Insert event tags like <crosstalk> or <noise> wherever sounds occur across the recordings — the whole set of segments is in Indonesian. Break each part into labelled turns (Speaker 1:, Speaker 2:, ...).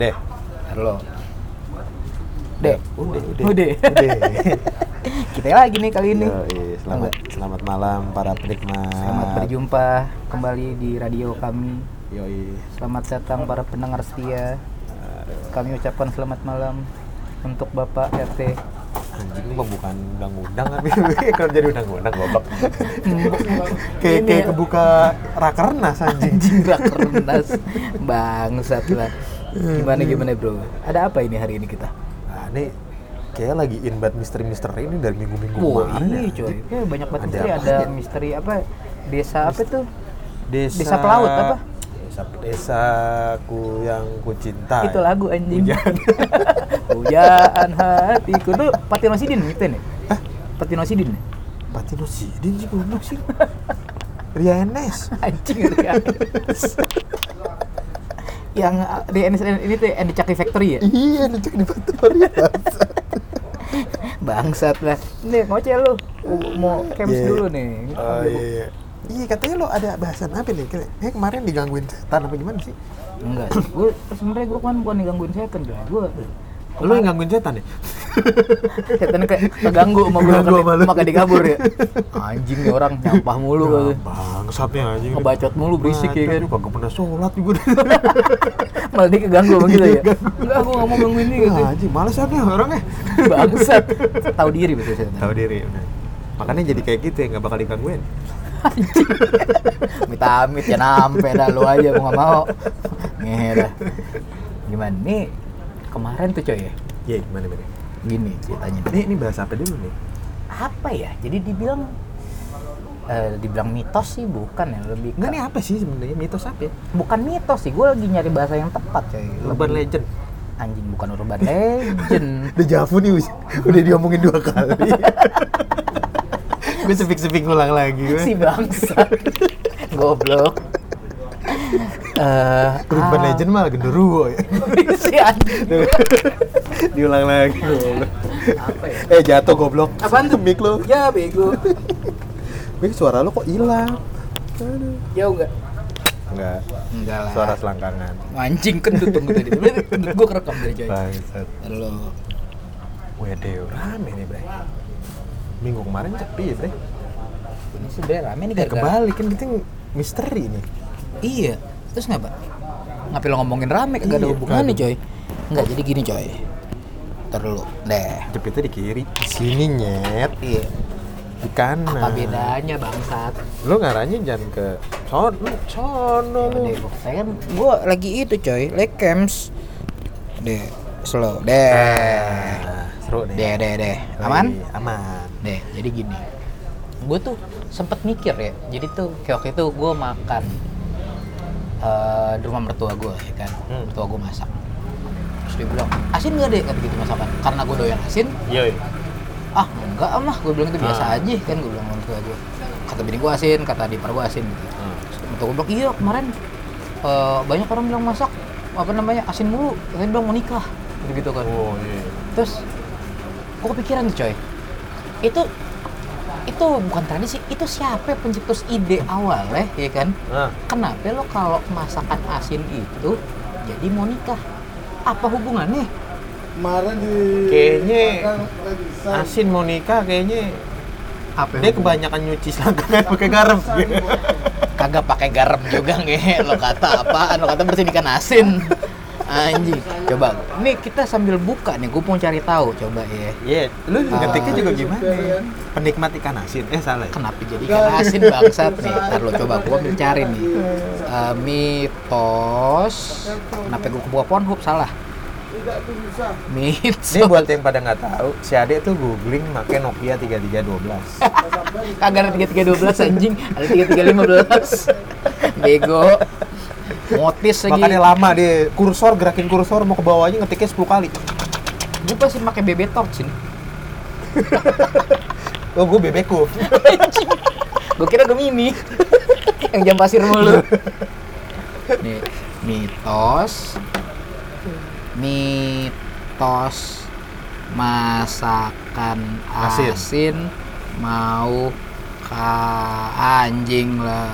Speaker 1: Deh.
Speaker 2: Halo. Dek.
Speaker 1: Udah, udah.
Speaker 2: Udah. <laughs>
Speaker 1: Udah.
Speaker 2: Kita lagi nih kali ini.
Speaker 1: Yoi, selamat selamat malam para penikmat.
Speaker 2: Selamat berjumpa kembali di radio kami.
Speaker 1: Yoi.
Speaker 2: Selamat datang para pendengar setia. Kami ucapkan selamat malam untuk Bapak RT.
Speaker 1: Anjing mah bukan undang-undang tapi <laughs> kalau jadi undang-undang goblok. <laughs> kayak kayak
Speaker 2: ya.
Speaker 1: kebuka rakernas anjing.
Speaker 2: Anjing gak kerendas. Bangsat lah. Gimana gimana bro? Ada apa ini hari ini kita?
Speaker 1: Nah, ini kayak lagi in bad misteri-misteri ini dari minggu-minggu kemarin
Speaker 2: iya
Speaker 1: ya.
Speaker 2: coy. Ya, banyak banget
Speaker 1: Ada
Speaker 2: misteri.
Speaker 1: apa
Speaker 2: Ada
Speaker 1: aja?
Speaker 2: misteri apa? Desa apa tuh?
Speaker 1: Desa,
Speaker 2: Desa Pelaut apa?
Speaker 1: Desa desaku yang ku cinta.
Speaker 2: Itu lagu anjing.
Speaker 1: Hujan.
Speaker 2: Hujan <laughs> hatiku tuh Patino Sidin gitu nih.
Speaker 1: Hah?
Speaker 2: Patino Sidin. ya?
Speaker 1: Patino Sidin sih goblok sih. Ria Enes. <laughs>
Speaker 2: Anjing ya. <laughs> Yang di NSN ini tuh yang di Caki Factory ya?
Speaker 1: Iya, nunjuk di Factory. <laughs>
Speaker 2: Bangsat lah. Nih ngoceh lu. Mau camps
Speaker 1: Iya.
Speaker 2: dulu nih.
Speaker 1: Oh iya. Iya katanya lo ada bahasan apa nih? Kayak kemarin digangguin setan apa gimana sih?
Speaker 2: Enggak. Gue sebenarnya gue kan bukan digangguin setan. Gue
Speaker 1: Lo yang gangguin setan ya? <laughs>
Speaker 2: setan kayak keganggu sama gue
Speaker 1: lu.
Speaker 2: makanya dikabur ya. <laughs> Anjing nih orang nyampah mulu
Speaker 1: Ya,
Speaker 2: kali.
Speaker 1: bangsatnya anjing.
Speaker 2: Ngebacot mulu berisik ya kan.
Speaker 1: Kagak pernah sholat juga. <laughs>
Speaker 2: Malah dia keganggu sama kita ya. Enggak, gue gak mau gangguin dia gitu.
Speaker 1: Anjing males apa orangnya?
Speaker 2: Bangsat. Tahu diri betul setan.
Speaker 1: Tahu diri. bener. Makanya jadi kayak gitu ya, nggak bakal digangguin.
Speaker 2: Amit-amit ya nampe dah lu aja mau gak mau. Ngehe dah. Gimana nih? Kemarin tuh coy ya.
Speaker 1: Iya, gimana gimana?
Speaker 2: Gini ceritanya.
Speaker 1: Ini ini bahas apa dulu nih?
Speaker 2: Apa ya? Jadi dibilang eh, dibilang mitos sih bukan ya lebih
Speaker 1: Enggak nih apa sih sebenarnya mitos apa ya?
Speaker 2: bukan mitos sih gue lagi nyari bahasa yang tepat coy
Speaker 1: Urban
Speaker 2: Lebih-
Speaker 1: legend.
Speaker 2: anjing bukan urban legend <laughs>
Speaker 1: Udah Javu nih, udah diomongin dua kali. <laughs> gue sepik-sepik ngulang lagi. gue. <laughs>
Speaker 2: si bangsa goblok eh
Speaker 1: Urban
Speaker 2: ah,
Speaker 1: legend mah genderuwo ya. <laughs>
Speaker 2: si <laughs>
Speaker 1: Diulang lagi.
Speaker 2: apa ya
Speaker 1: Eh jatuh goblok.
Speaker 2: Apaan tuh?
Speaker 1: Mic lo.
Speaker 2: ya bego <laughs>
Speaker 1: Mic suara lo kok hilang? Aduh.
Speaker 2: jauh nggak
Speaker 1: Enggak.
Speaker 2: enggak lah
Speaker 1: Suara selangkangan.
Speaker 2: anjing kentut tunggu tadi kentut gue kerekam dari coy
Speaker 1: Bangsat.
Speaker 2: Halo.
Speaker 1: Wede rame nih, Bre. Minggu kemarin sepi, Bre.
Speaker 2: ini sebenarnya rame nih
Speaker 1: Eh,
Speaker 2: gara-gara
Speaker 1: kebalik kan kita misteri nih.
Speaker 2: Iya. Terus ngapa? Ngapain lo ngomongin rame kagak ada
Speaker 1: Iya,
Speaker 2: hubungannya, coy. Enggak, jadi gini, coy. Ntar dulu. Deh.
Speaker 1: Jepitnya di kiri. Sini nyet.
Speaker 2: Iya.
Speaker 1: Di kanan.
Speaker 2: Apa bedanya, bangsat?
Speaker 1: Lo ngarahnya jangan ke sono, sono lo.
Speaker 2: Deh, saya kan gua lagi itu, coy. Like camps. Deh, slow. Deh.
Speaker 1: Nah, seru nih.
Speaker 2: Deh, deh, deh. Aman?
Speaker 1: Aman.
Speaker 2: Deh, jadi gini. Gue tuh sempet mikir ya. Jadi tuh kayak waktu itu gue makan eh, di rumah mertua gue, ya kan.
Speaker 1: Hmm.
Speaker 2: Mertua gue masak. Terus dia bilang, asin gak deh? Kata gitu masakan. Karena gue doyan asin,
Speaker 1: Yoi.
Speaker 2: ah enggak mah gue bilang itu biasa
Speaker 1: Ah.
Speaker 2: aja kan gue bilang mertua gue kata bini gue asin kata adik gue asin gitu
Speaker 1: Hmm.
Speaker 2: Terus mertua gue bilang iya kemarin eh, banyak orang bilang masak apa namanya asin mulu katanya bilang mau nikah gitu gitu kan
Speaker 1: Oh iya.
Speaker 2: terus gue kepikiran tuh coy itu itu bukan tradisi itu siapa yang pencetus ide awalnya ya kan?
Speaker 1: Nah,
Speaker 2: kenapa lo kalau masakan asin itu jadi mau nikah? Apa hubungannya?
Speaker 3: Kemarin di
Speaker 1: Kayaknya asin mau nikah kayaknya
Speaker 2: apa
Speaker 1: dia kebanyakan nyuci selangkangan pakai garam.
Speaker 2: kagak pakai garam juga nge. Lo kata apa lo kata bersihin ikan asin anjing coba ini kita sambil buka nih gue mau cari tahu coba ya
Speaker 1: Iya, lu
Speaker 2: Ah.
Speaker 1: ngetiknya juga gimana? Penikmat ikan asin. Eh salah ya?
Speaker 2: kenapa jadi ikan asin bangsat nih ntar lo coba gue ambil cari nih Eh, mitos kenapa gue kebuka Pornhub salah
Speaker 3: Tidak tuh bisa.
Speaker 2: mitos
Speaker 1: Ini buat yang pada nggak tahu, si Ade tuh googling pakai Nokia 3312.
Speaker 2: kagak ada tiga tiga dua belas anjing ada tiga tiga lima belas bego motis lagi
Speaker 1: Makanya lama dia kursor gerakin kursor mau ke bawahnya ngetiknya 10 kali.
Speaker 2: gue pasti pakai BB torch ini <laughs>
Speaker 1: Oh, gue bebeku. <laughs>
Speaker 2: gue kira Gemini <laughs> yang jam pasir mulu nih mitos mitos masakan
Speaker 1: Asin.
Speaker 2: asin, mau ka anjing lah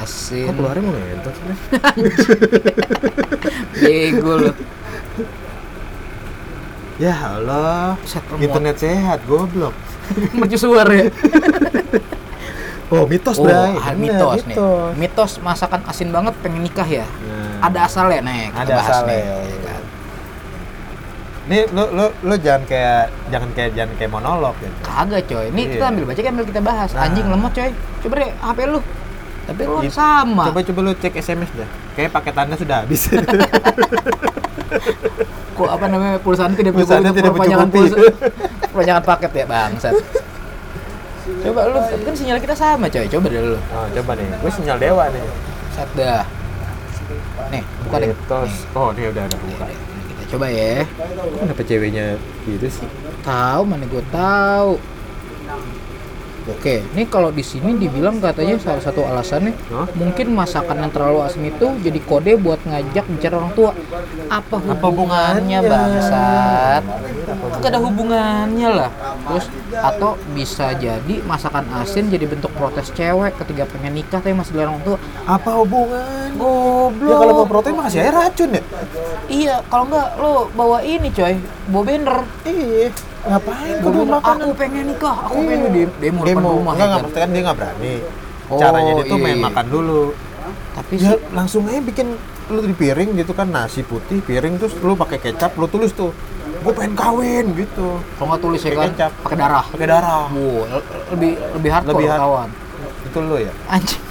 Speaker 2: asin
Speaker 1: Kok keluarnya mau ngentot sih? <laughs>
Speaker 2: bego lu
Speaker 1: Ya Allah, internet sehat, goblok.
Speaker 2: Mercusuar ya.
Speaker 1: Oh, mitos,
Speaker 2: Oh,
Speaker 1: Bray.
Speaker 2: ah,
Speaker 1: Bener,
Speaker 2: mitos nih. Mitos masakan asin banget pengen nikah ya.
Speaker 1: Nah.
Speaker 2: Ada asalnya nih,
Speaker 1: Ada asalnya.
Speaker 2: nih. ya
Speaker 1: Nih, lu lu lu jangan kayak jangan kayak jangan kayak monolog gitu.
Speaker 2: Kagak coy, ini kita
Speaker 1: Iya.
Speaker 2: ambil baca ambil kita bahas.
Speaker 1: Nah.
Speaker 2: Anjing lemot coy. Coba deh HP lu. Tapi lu
Speaker 1: Gitu.
Speaker 2: sama.
Speaker 1: Coba coba lu cek SMS dah. Kayak paketannya sudah habis. <laughs>
Speaker 2: Kok apa namanya pulsanya tidak untuk
Speaker 1: tidak
Speaker 2: perpanjangan pulsa. <laughs> perpanjangan paket ya bangsat. Coba lu, kan sinyal kita sama coy. Coba deh lu.
Speaker 1: oh, coba nih. Gue sinyal dewa nih.
Speaker 2: Set dah. Nih, buka deh. Nih,
Speaker 1: Oh, ini udah ada buka.
Speaker 2: Kita coba ya.
Speaker 1: Kenapa ceweknya gitu sih?
Speaker 2: Tahu mana gue tahu. Oke, ini kalau di sini dibilang katanya salah satu alasannya
Speaker 1: Hah?
Speaker 2: mungkin masakan yang terlalu asin itu jadi kode buat ngajak bicara orang tua. Apa hubungannya
Speaker 1: hubungannya?
Speaker 2: bangsat? Gak ada hubungannya lah. Terus atau bisa jadi masakan asin jadi bentuk protes cewek ketika pengen nikah tapi masih dilarang orang tua.
Speaker 1: Apa hubungan?
Speaker 2: Goblok.
Speaker 1: Ya kalau mau protein mah kasih aja racun ya.
Speaker 2: Iya, kalau enggak lo bawa ini coy, bawa banner.
Speaker 1: Iya. Ngapain kudu
Speaker 2: bilang,
Speaker 1: makan?
Speaker 2: aku pengen nikah, aku
Speaker 1: Iya.
Speaker 2: pengen demo, demo,
Speaker 1: demo.
Speaker 2: rumah.
Speaker 1: Enggak, enggak,
Speaker 2: kan?
Speaker 1: maksudnya kan dia nggak berani.
Speaker 2: Oh,
Speaker 1: Caranya dia tuh
Speaker 2: iya,
Speaker 1: main makan dulu.
Speaker 2: Tapi
Speaker 1: Ya
Speaker 2: sih,
Speaker 1: langsung aja bikin lu di piring gitu kan nasi putih piring terus lu pakai kecap lu tulis tuh gue pengen kawin gitu
Speaker 2: kalau nggak tulis ya
Speaker 1: Pakai
Speaker 2: kan,
Speaker 1: kecap.
Speaker 2: pakai darah.
Speaker 1: pakai darah
Speaker 2: Wow, le- lebih lebih hardcore
Speaker 1: Lebih hard-
Speaker 2: kawan.
Speaker 1: itu lu ya
Speaker 2: Anjing.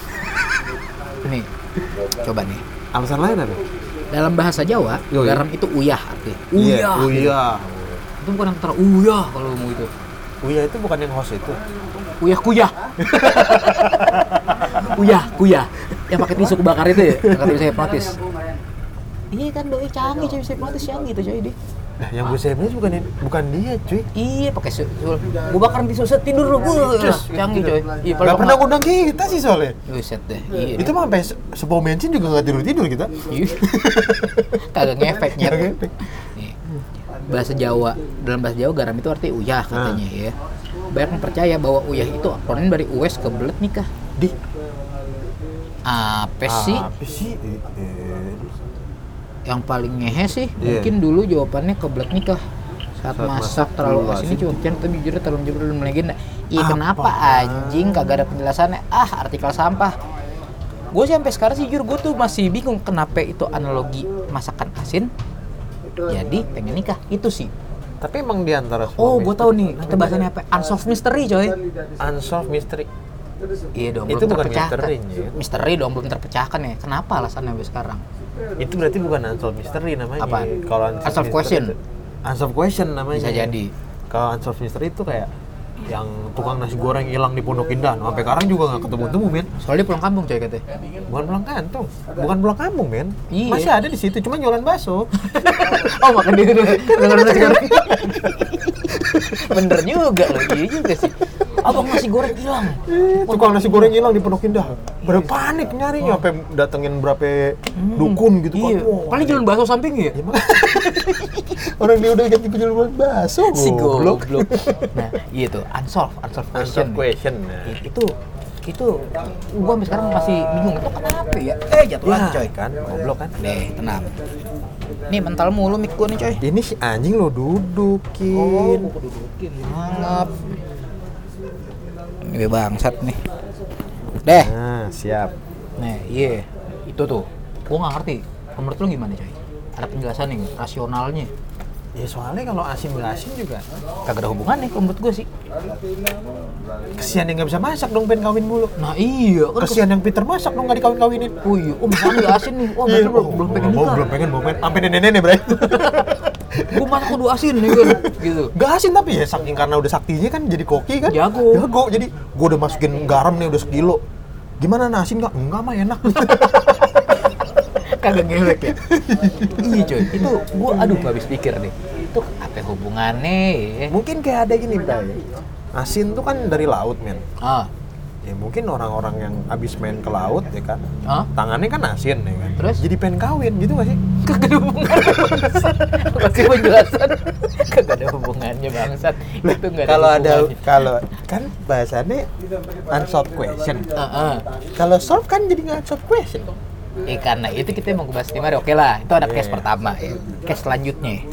Speaker 2: <laughs> nih, coba nih.
Speaker 1: alasan lain apa
Speaker 2: Dalam bahasa Jawa,
Speaker 1: Yoi.
Speaker 2: garam itu uyah artinya.
Speaker 1: Iya,
Speaker 2: Uyah.
Speaker 1: uyah
Speaker 2: Itu bukan yang terus uyah kalau mau itu.
Speaker 1: uyah itu bukan yang host itu
Speaker 2: Uyah kuyah. uyah kuyah. Yang pakai tisu kebakar itu ya, yang kata bisa hipnotis. Iya kan doi canggih cuy bisa hipnotis canggih tuh coy dia.
Speaker 1: nah yang gue sebut bukan bukan dia cuy
Speaker 2: Iya pakai su, gua bakaran tisu set tidur lu.
Speaker 1: Cus,
Speaker 2: Canggih
Speaker 1: gitu.
Speaker 2: coy. Iya
Speaker 1: Gak pernah ngundang kita sih soalnya
Speaker 2: Buset deh. Iya.
Speaker 1: itu mah sampai se- sebuah bensin juga gak tidur tidur kita
Speaker 2: Iya. <laughs> Kagak ngefek nyet. Bahasa Jawa, dalam bahasa Jawa garam itu arti uyah katanya ya. Banyak yang percaya bahwa uyah itu akronim dari uwes ke belet nikah.
Speaker 1: di
Speaker 2: Apa sih?
Speaker 1: apa sih.
Speaker 2: Yang paling ngehe sih
Speaker 1: Iya.
Speaker 2: mungkin dulu jawabannya ke belet nikah. Saat,
Speaker 1: Saat
Speaker 2: masak
Speaker 1: masak
Speaker 2: terlalu asin
Speaker 1: asin.
Speaker 2: cuma pikiran tapi jujur terlalu jujur dan melegenda. Iya
Speaker 1: Apa?
Speaker 2: kenapa anjing kagak ada penjelasannya? Ah artikel sampah. Gue sih sampai sekarang sih jujur gue tuh masih bingung kenapa itu analogi masakan asin jadi pengen nikah itu sih
Speaker 1: tapi emang di antara
Speaker 2: Oh,
Speaker 1: suami
Speaker 2: gue tahu nih. Kita bahasannya apa? Unsolved mystery, coy.
Speaker 1: unsolved mystery
Speaker 2: Iya dong,
Speaker 1: Itu
Speaker 2: belum
Speaker 1: bukan
Speaker 2: terpecahkan.
Speaker 1: misteri, ya?
Speaker 2: Misteri dong, belum terpecahkan ya. Kenapa alasannya sampai sekarang?
Speaker 1: itu berarti bukan unsolved mystery namanya
Speaker 2: Apaan?
Speaker 1: kalau
Speaker 2: Unsolved
Speaker 1: mystery
Speaker 2: question.
Speaker 1: itu- unsolved question namanya
Speaker 2: Bisa jadi.
Speaker 1: kalau unsolved mystery itu kayak yang tukang nasi goreng hilang di Pondok Indah nah, sampai sekarang juga nggak ketemu temu men
Speaker 2: Soalnya dia pulang kampung, coy katanya.
Speaker 1: bukan pulang kantong bukan pulang kampung men
Speaker 2: Iya.
Speaker 1: masih ada di situ cuma jualan bakso <laughs>
Speaker 2: oh, makan dia dulu. Nasi goreng. Bener juga loh, iya juga sih. Abang nasi goreng hilang.
Speaker 1: tukang nasi goreng hilang di Pondok Indah berapa panik nyarinya sampai datengin berapa dukun gitu
Speaker 2: Iya.
Speaker 1: kan
Speaker 2: Paling jualan bakso samping ya?
Speaker 1: Gimana? <laughs> orang dia udah ganti jualan bakso
Speaker 2: Si
Speaker 1: goblok
Speaker 2: goblok. Nah, iya tuh, unsolved, unsolved question.
Speaker 1: unsolved question
Speaker 2: Itu itu gua sampai sekarang masih bingung itu kenapa ya? Eh, jatuh
Speaker 1: ya
Speaker 2: lagi, coy.
Speaker 1: kan goblok kan
Speaker 2: Deh, tenang. Nih mental mulu mic gua nih coy.
Speaker 1: ini si anjing lo dudukin
Speaker 2: gua dudukin. Mangap. Ini bangsat nih. Deh.
Speaker 1: nah siap
Speaker 2: Nih, iya. Itu tuh. Gua nggak ngerti. Menurut lu gimana coy? Ada penjelasan nih, rasionalnya.
Speaker 1: ya soalnya kalau asin nggak asin juga
Speaker 2: Kagak ada hubungannya kalau menurut gua sih.
Speaker 1: kesian yang nggak bisa masak dong pengen kawin mulu
Speaker 2: Nah iya, kan
Speaker 1: kesian yang Peter masak dong nggak dikawin kawinin
Speaker 2: Oh iya, oh misalnya nggak asin nih. Oh, <laughs> berarti belum, belum pengen
Speaker 1: mau belum pengen mau pengen sampai nenek nenek bray <laughs>
Speaker 2: Gua masak kudu asin nih kan. Gitu.
Speaker 1: Gak asin tapi ya saking karena udah saktinya kan jadi koki kan
Speaker 2: Jago.
Speaker 1: jago jadi gua udah masukin garam nih udah sekilo gimana nah asin nggak enggak mah enak <laughs>
Speaker 2: Kagak ngewek ya. iya coy, itu gua aduh gak habis pikir nih. Itu apa hubungannya ya?
Speaker 1: mungkin kayak ada gini bray asin tuh kan dari laut men
Speaker 2: Ah,
Speaker 1: ya mungkin orang-orang yang abis main ke laut ya kan
Speaker 2: ah,
Speaker 1: tangannya kan asin ya kan
Speaker 2: Terus?
Speaker 1: jadi pengen kawin gitu gak sih
Speaker 2: kagak ada hubungannya bangsat. Kasih penjelasan. Kagak ada hubungannya bangsat. Itu nggak ada
Speaker 1: kalau ada kalau kan bahasannya unsolved question
Speaker 2: Ah, ah.
Speaker 1: kalau solve kan jadi nggak unsolved question
Speaker 2: Eh karena itu kita mau bahas mari oke lah. Itu ada
Speaker 1: Iya,
Speaker 2: case
Speaker 1: iya.
Speaker 2: pertama ya. Case selanjutnya.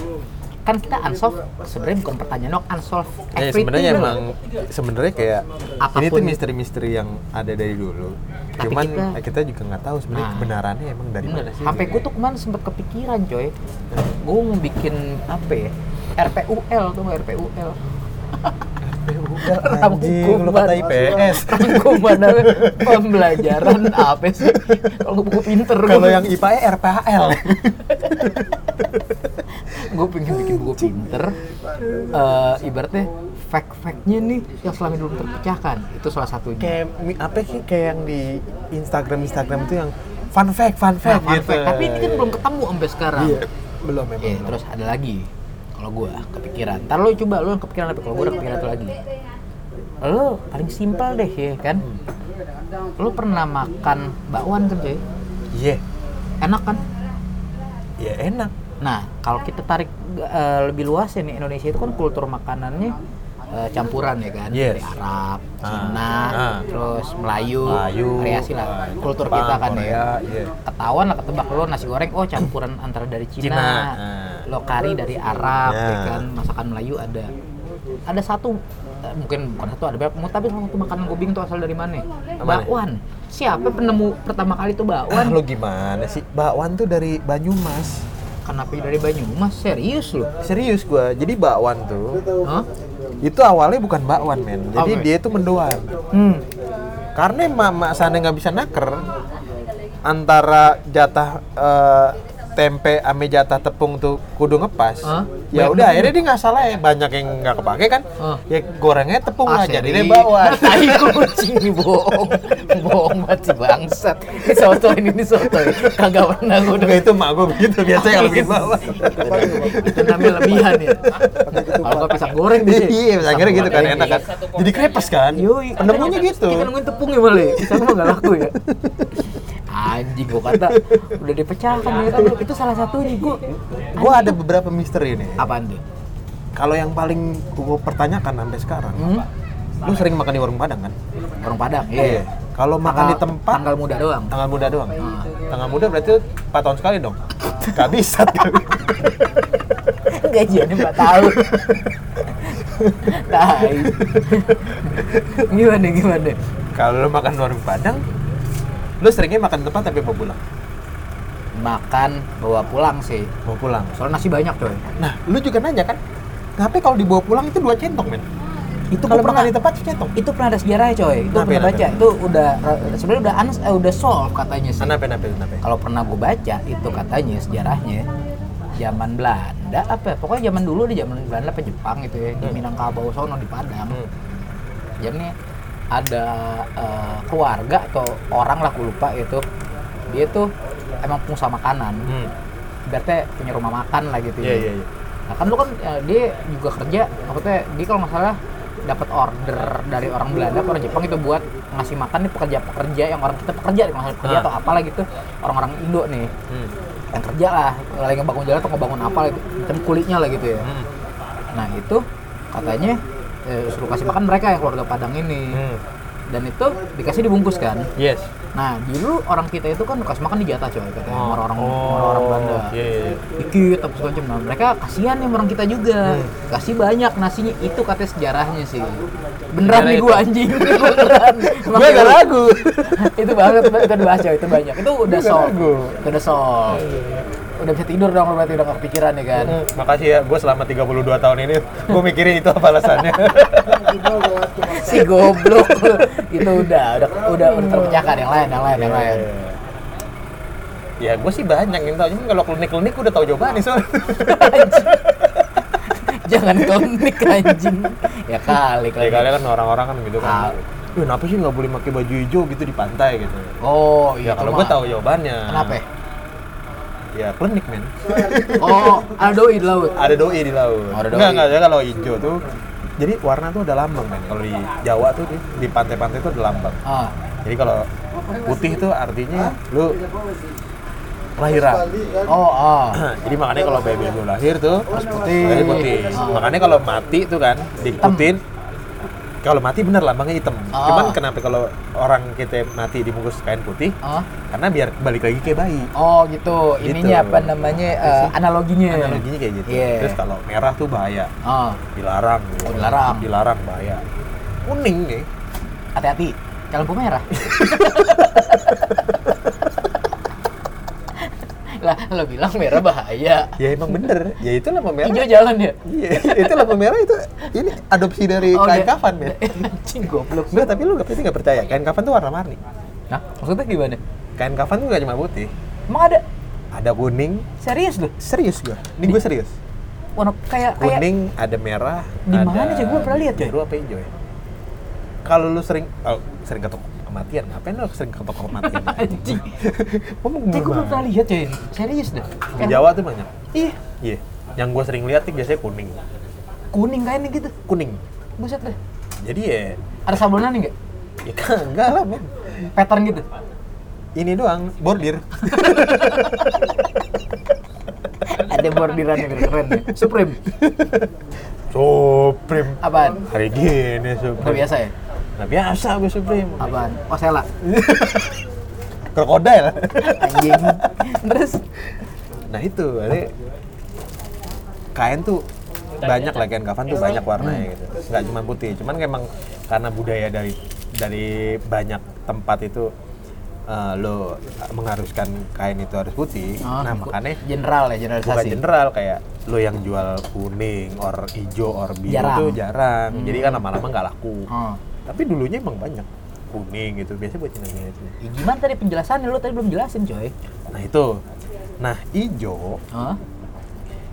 Speaker 2: Kan kita unsolved sebenarnya bukan pertanyaan dong unsolved
Speaker 1: Ya,
Speaker 2: everything
Speaker 1: sebenarnya emang sebenarnya kayak ini
Speaker 2: Apa pun.
Speaker 1: tuh misteri-misteri yang ada dari dulu.
Speaker 2: Tapi
Speaker 1: Cuman
Speaker 2: kita-
Speaker 1: eh, kita, juga nggak tahu sebenarnya
Speaker 2: Nah.
Speaker 1: kebenarannya emang dari
Speaker 2: Bener.
Speaker 1: mana sih.
Speaker 2: Sampai gue tuh kemarin sempet kepikiran coy. Gue mau bikin apa ya? RPUL tuh nggak <laughs> RPUL.
Speaker 1: anjing lu kata IPS.
Speaker 2: Rangkuman pembelajaran apa sih? Kalau buku pinter.
Speaker 1: Kalau yang IPA nya RPHL. <laughs>
Speaker 2: gue pengen bikin buku pinter. eh ibaratnya fact-factnya nih yang selama ini belum terpecahkan. Itu salah satunya.
Speaker 1: kayak apa sih kayak yang di Instagram Instagram tuh yang fun fact fun
Speaker 2: Nah,
Speaker 1: fact
Speaker 2: fun
Speaker 1: gitu.
Speaker 2: fact. Tapi ini kan belum ketemu sampai sekarang.
Speaker 1: Iya, belum memang.
Speaker 2: Eh,
Speaker 1: belum.
Speaker 2: terus ada lagi kalau gue kepikiran. Ntar lo coba lo yang kepikiran apa? Kalau gue udah kepikiran itu lagi. Lo paling simpel deh ya kan. Lo pernah makan bakwan kan coy?
Speaker 1: Iya,
Speaker 2: Enak kan?
Speaker 1: ya enak.
Speaker 2: Nah kalau kita tarik eh, lebih luas ya nih Indonesia itu kan kultur makanannya eh, campuran ya kan
Speaker 1: Yes.
Speaker 2: dari Arab,
Speaker 1: Ah,
Speaker 2: Cina,
Speaker 1: ah.
Speaker 2: terus Melayu,
Speaker 1: Melayu,
Speaker 2: variasi lah kultur
Speaker 1: Jepang,
Speaker 2: kita kan
Speaker 1: Korea,
Speaker 2: ya.
Speaker 1: iya.
Speaker 2: Ketahuan lah ketebak lo nasi goreng oh campuran antara dari Cina,
Speaker 1: Cina, ah.
Speaker 2: Lo kari dari Arab ya
Speaker 1: Ya.
Speaker 2: kan masakan Melayu ada. Ada satu eh, mungkin bukan satu ada berapa tapi salah satu makanan gue bingung tuh asal dari mana? Bakwan. Siapa penemu pertama kali
Speaker 1: Ah,
Speaker 2: bakwan?
Speaker 1: lo gimana sih? Bakwan tuh dari Banyumas.
Speaker 2: Kenapa dari Banyumas? Serius lo?
Speaker 1: Serius gua. Jadi bakwan tuh
Speaker 2: Hah?
Speaker 1: itu awalnya bukan bakwan men. Jadi
Speaker 2: Apa?
Speaker 1: dia itu mendoan.
Speaker 2: Hmm.
Speaker 1: Karena mak sana nggak bisa naker antara jatah eh, tempe ame jatah tepung tuh kudu ngepas.
Speaker 2: Hah?
Speaker 1: Ya udah akhirnya dia nggak salah ya banyak yang nggak kepake kan.
Speaker 2: Ah.
Speaker 1: Ya gorengnya tepung lah jadi deh bakwan. <laughs>
Speaker 2: Tai kucing bohong. bohong banget si bangsat. Ini soto ini, ini soto. Kagak pernah gue
Speaker 1: Udah itu mak gue begitu biasanya kalau bikin.
Speaker 2: Itu namanya lebihan ya. Kalau nggak pisang goreng deh.
Speaker 1: Iya, akhirnya gitu kan enak kan. Jadi krepes kan. Penemunya gitu.
Speaker 2: Kita nungguin tepungnya malah. Pisang nggak laku ya. Anjing gua kata udah dipecahkan ya kan itu salah satunya gua.
Speaker 1: Gue ada beberapa misteri nih.
Speaker 2: Apaan tuh?
Speaker 1: Kalau yang paling gue pertanyakan sampai sekarang,
Speaker 2: Hmm?
Speaker 1: lu sering makan di warung Padang kan?
Speaker 2: Orang Padang. Iya.
Speaker 1: Kalau makan di tempat
Speaker 2: tanggal muda doang.
Speaker 1: tanggal muda doang.
Speaker 2: Ah.
Speaker 1: Tanggal muda berarti 4 tahun sekali dong. Gak bisa. <laughs>
Speaker 2: Gajiannya 4 tahun. Tai. <laughs> gimana gimana?
Speaker 1: Kalau makan di warung Padang, lu seringnya makan di tempat tapi bawa pulang.
Speaker 2: Makan bawa pulang sih.
Speaker 1: Bawa pulang.
Speaker 2: Soalnya nasi banyak coy.
Speaker 1: Nah, lu juga nanya kan, kenapa kalau dibawa pulang itu dua centong men?
Speaker 2: Itu
Speaker 1: kalau
Speaker 2: pernah-
Speaker 1: di tempat centong.
Speaker 2: Itu pernah ada sejarahnya coy. Itu
Speaker 1: Kenapa,
Speaker 2: pernah baca. Itu udah sebenarnya udah ans, eh, udah solve katanya sih.
Speaker 1: Kenapa, kenapa, kenapa?
Speaker 2: Kalau pernah gue baca itu katanya sejarahnya zaman Belanda apa ya? pokoknya zaman dulu di zaman Belanda apa Jepang itu ya di
Speaker 1: Hmm.
Speaker 2: Minangkabau sono di Padang
Speaker 1: Hmm.
Speaker 2: jamnya ada eh, keluarga atau orang lah aku lupa itu dia tuh emang pengusaha makanan
Speaker 1: Hmm.
Speaker 2: berarti punya rumah makan lah gitu
Speaker 1: Iya,
Speaker 2: ya.
Speaker 1: iya, iya.
Speaker 2: Nah kan lu kan eh, dia juga kerja, maksudnya dia kalau nggak salah dapat order dari orang Belanda, atau orang Jepang itu buat ngasih makan nih pekerja-pekerja yang orang kita pekerja, nggak pekerja
Speaker 1: Ah.
Speaker 2: atau apalah gitu, orang-orang Indo nih
Speaker 1: Hmm.
Speaker 2: yang kerja lah, lagi ngebangun jalan atau ngebangun apa gitu, macam kulitnya lah gitu ya.
Speaker 1: Hmm.
Speaker 2: Nah itu katanya eh, suruh kasih makan mereka yang keluarga Padang ini,
Speaker 1: Hmm.
Speaker 2: dan itu dikasih dibungkus kan.
Speaker 1: Yes.
Speaker 2: Nah dulu orang kita itu kan kasih makan di jatah coy katanya, sama orang-orang
Speaker 1: Oh,
Speaker 2: orang Belanda
Speaker 1: iya, iya.
Speaker 2: dikit segala macam. Nah, mereka kasihan nih orang kita juga.
Speaker 1: Hmm.
Speaker 2: Kasih banyak nasinya itu katanya sejarahnya sih. Beneran
Speaker 1: Sejarah
Speaker 2: nih
Speaker 1: itu. <laughs>
Speaker 2: gua anjing. Beneran. Ya
Speaker 1: gak ragu. <laughs>
Speaker 2: itu banget itu udah baca itu banyak. Itu udah
Speaker 1: Gua
Speaker 2: solve. Itu udah solve. Udah bisa tidur dong berarti udah gak kepikiran ya kan.
Speaker 1: Hmm, Makasih ya, gue selama 32 tahun ini gue mikirin itu apa alasannya. <laughs>
Speaker 2: si goblok itu udah udah udah udah terpecahkan yang lain yang lain yang lain.
Speaker 1: Ya gue sih banyak yang tahu, cuman kalau klinik-klinik udah tahu jawabannya soalnya. <laughs>
Speaker 2: Jangan klinik anjing. Ya kali
Speaker 1: Kali
Speaker 2: kali.
Speaker 1: kali kan orang-orang kan gitu
Speaker 2: Ah.
Speaker 1: kan. "Eh, kenapa sih nggak boleh pakai baju hijau gitu di pantai gitu?
Speaker 2: Oh,
Speaker 1: Ya
Speaker 2: iya
Speaker 1: kalau
Speaker 2: itu
Speaker 1: gue tahu jawabannya.
Speaker 2: Kenapa? ya?
Speaker 1: Ya klinik men.
Speaker 2: Oh, ada doi di laut.
Speaker 1: Ada doi di laut.
Speaker 2: Oh, ada doi.
Speaker 1: Enggak enggak ada kalau hijau tuh. Jadi warna tuh ada lambang men. Kalau di Jawa tuh di, di pantai-pantai tuh ada lambang.
Speaker 2: Ah,
Speaker 1: Jadi kalau putih tuh artinya lu kelahiran.
Speaker 2: oh, oh. <clears throat>
Speaker 1: Jadi makanya kalau baby lu lahir tuh
Speaker 3: putih.
Speaker 1: jadi putih. Makanya kalau mati tuh kan diikutin kalau mati bener lambangnya hitam.
Speaker 2: Oh.
Speaker 1: Cuman kenapa kalau orang kita mati dibungkus kain putih?
Speaker 2: Oh.
Speaker 1: Karena biar balik lagi kayak bayi.
Speaker 2: Oh gitu. Ininya
Speaker 1: Gitu.
Speaker 2: apa namanya eh, analoginya?
Speaker 1: Analoginya kayak gitu.
Speaker 2: Iya.
Speaker 1: Terus kalau merah tuh bahaya,
Speaker 2: Oh,
Speaker 1: dilarang.
Speaker 2: Oh, dilarang.
Speaker 1: Dilarang bahaya. Kuning nih.
Speaker 2: hati-hati. Kalau merah. <laughs> lah, lo bilang merah bahaya.
Speaker 1: Ya emang bener. Ya itu lampu merah.
Speaker 2: Hijau jalan ya.
Speaker 1: Iya, itu lampu merah itu ini adopsi dari
Speaker 2: Oh,
Speaker 1: kain
Speaker 2: dia-
Speaker 1: kafan ya.
Speaker 2: Anjing goblok.
Speaker 1: Enggak, tapi lu pasti nggak percaya. Kain kafan tuh warna-warni.
Speaker 2: Nah, maksudnya gimana?
Speaker 1: Kain kafan tuh nggak cuma putih.
Speaker 2: Emang ada
Speaker 1: Ada kuning.
Speaker 2: serius loh?
Speaker 1: Serius gua. Ini gue serius.
Speaker 2: Warna kayak kayak
Speaker 1: Kuning, ada merah.
Speaker 2: Di mana sih? Gua pernah lihat, coy.
Speaker 1: Biru apa hijau ya? Kalau lu sering oh, sering ke toko kematian, ngapain lu sering ke toko kematian? <laughs>
Speaker 2: anjing. Kayak gue belum pernah lihat coy ini. Serius deh.
Speaker 1: Di Jawa tuh banyak.
Speaker 2: Iya,
Speaker 1: Iya. Yang gue sering lihat tuh biasanya kuning.
Speaker 2: kuning kayaknya gitu.
Speaker 1: Kuning.
Speaker 2: Buset deh.
Speaker 1: Jadi ya,
Speaker 2: Ada sablonan enggak?
Speaker 1: ya kagak lah men.
Speaker 2: Pattern gitu.
Speaker 1: Ini doang, bordir. <laughs>
Speaker 2: Ada bordiran yang keren ya. Supreme.
Speaker 1: Supreme.
Speaker 2: Apaan?
Speaker 1: Hari gini Supreme.
Speaker 2: Nggak biasa ya?
Speaker 1: Nggak biasa gue Supreme.
Speaker 2: Apaan? Osela. <laughs>
Speaker 1: Krokodil.
Speaker 2: Anjing. Terus
Speaker 1: Nah itu, jadi kain tuh banyak lah kain kafan tuh banyak warnanya gitu. Nggak cuma putih, cuman emang karena budaya dari dari banyak tempat itu eh, lo mengharuskan kain itu harus putih.
Speaker 2: Oh,
Speaker 1: nah makanya
Speaker 2: general ya,
Speaker 1: bukan
Speaker 2: generalisasi.
Speaker 1: general kayak lo yang jual kuning, or hijau, or biru
Speaker 2: Jarang.
Speaker 1: tuh jarang.
Speaker 2: Hmm.
Speaker 1: Jadi kan lama-lama nggak laku.
Speaker 2: Oh.
Speaker 1: Tapi dulunya emang banyak kuning gitu. Biasanya buat Cina Cina.
Speaker 2: Ya, gimana tadi penjelasannya? Lu tadi belum jelasin, coy.
Speaker 1: Nah itu, nah hijau
Speaker 2: Hah?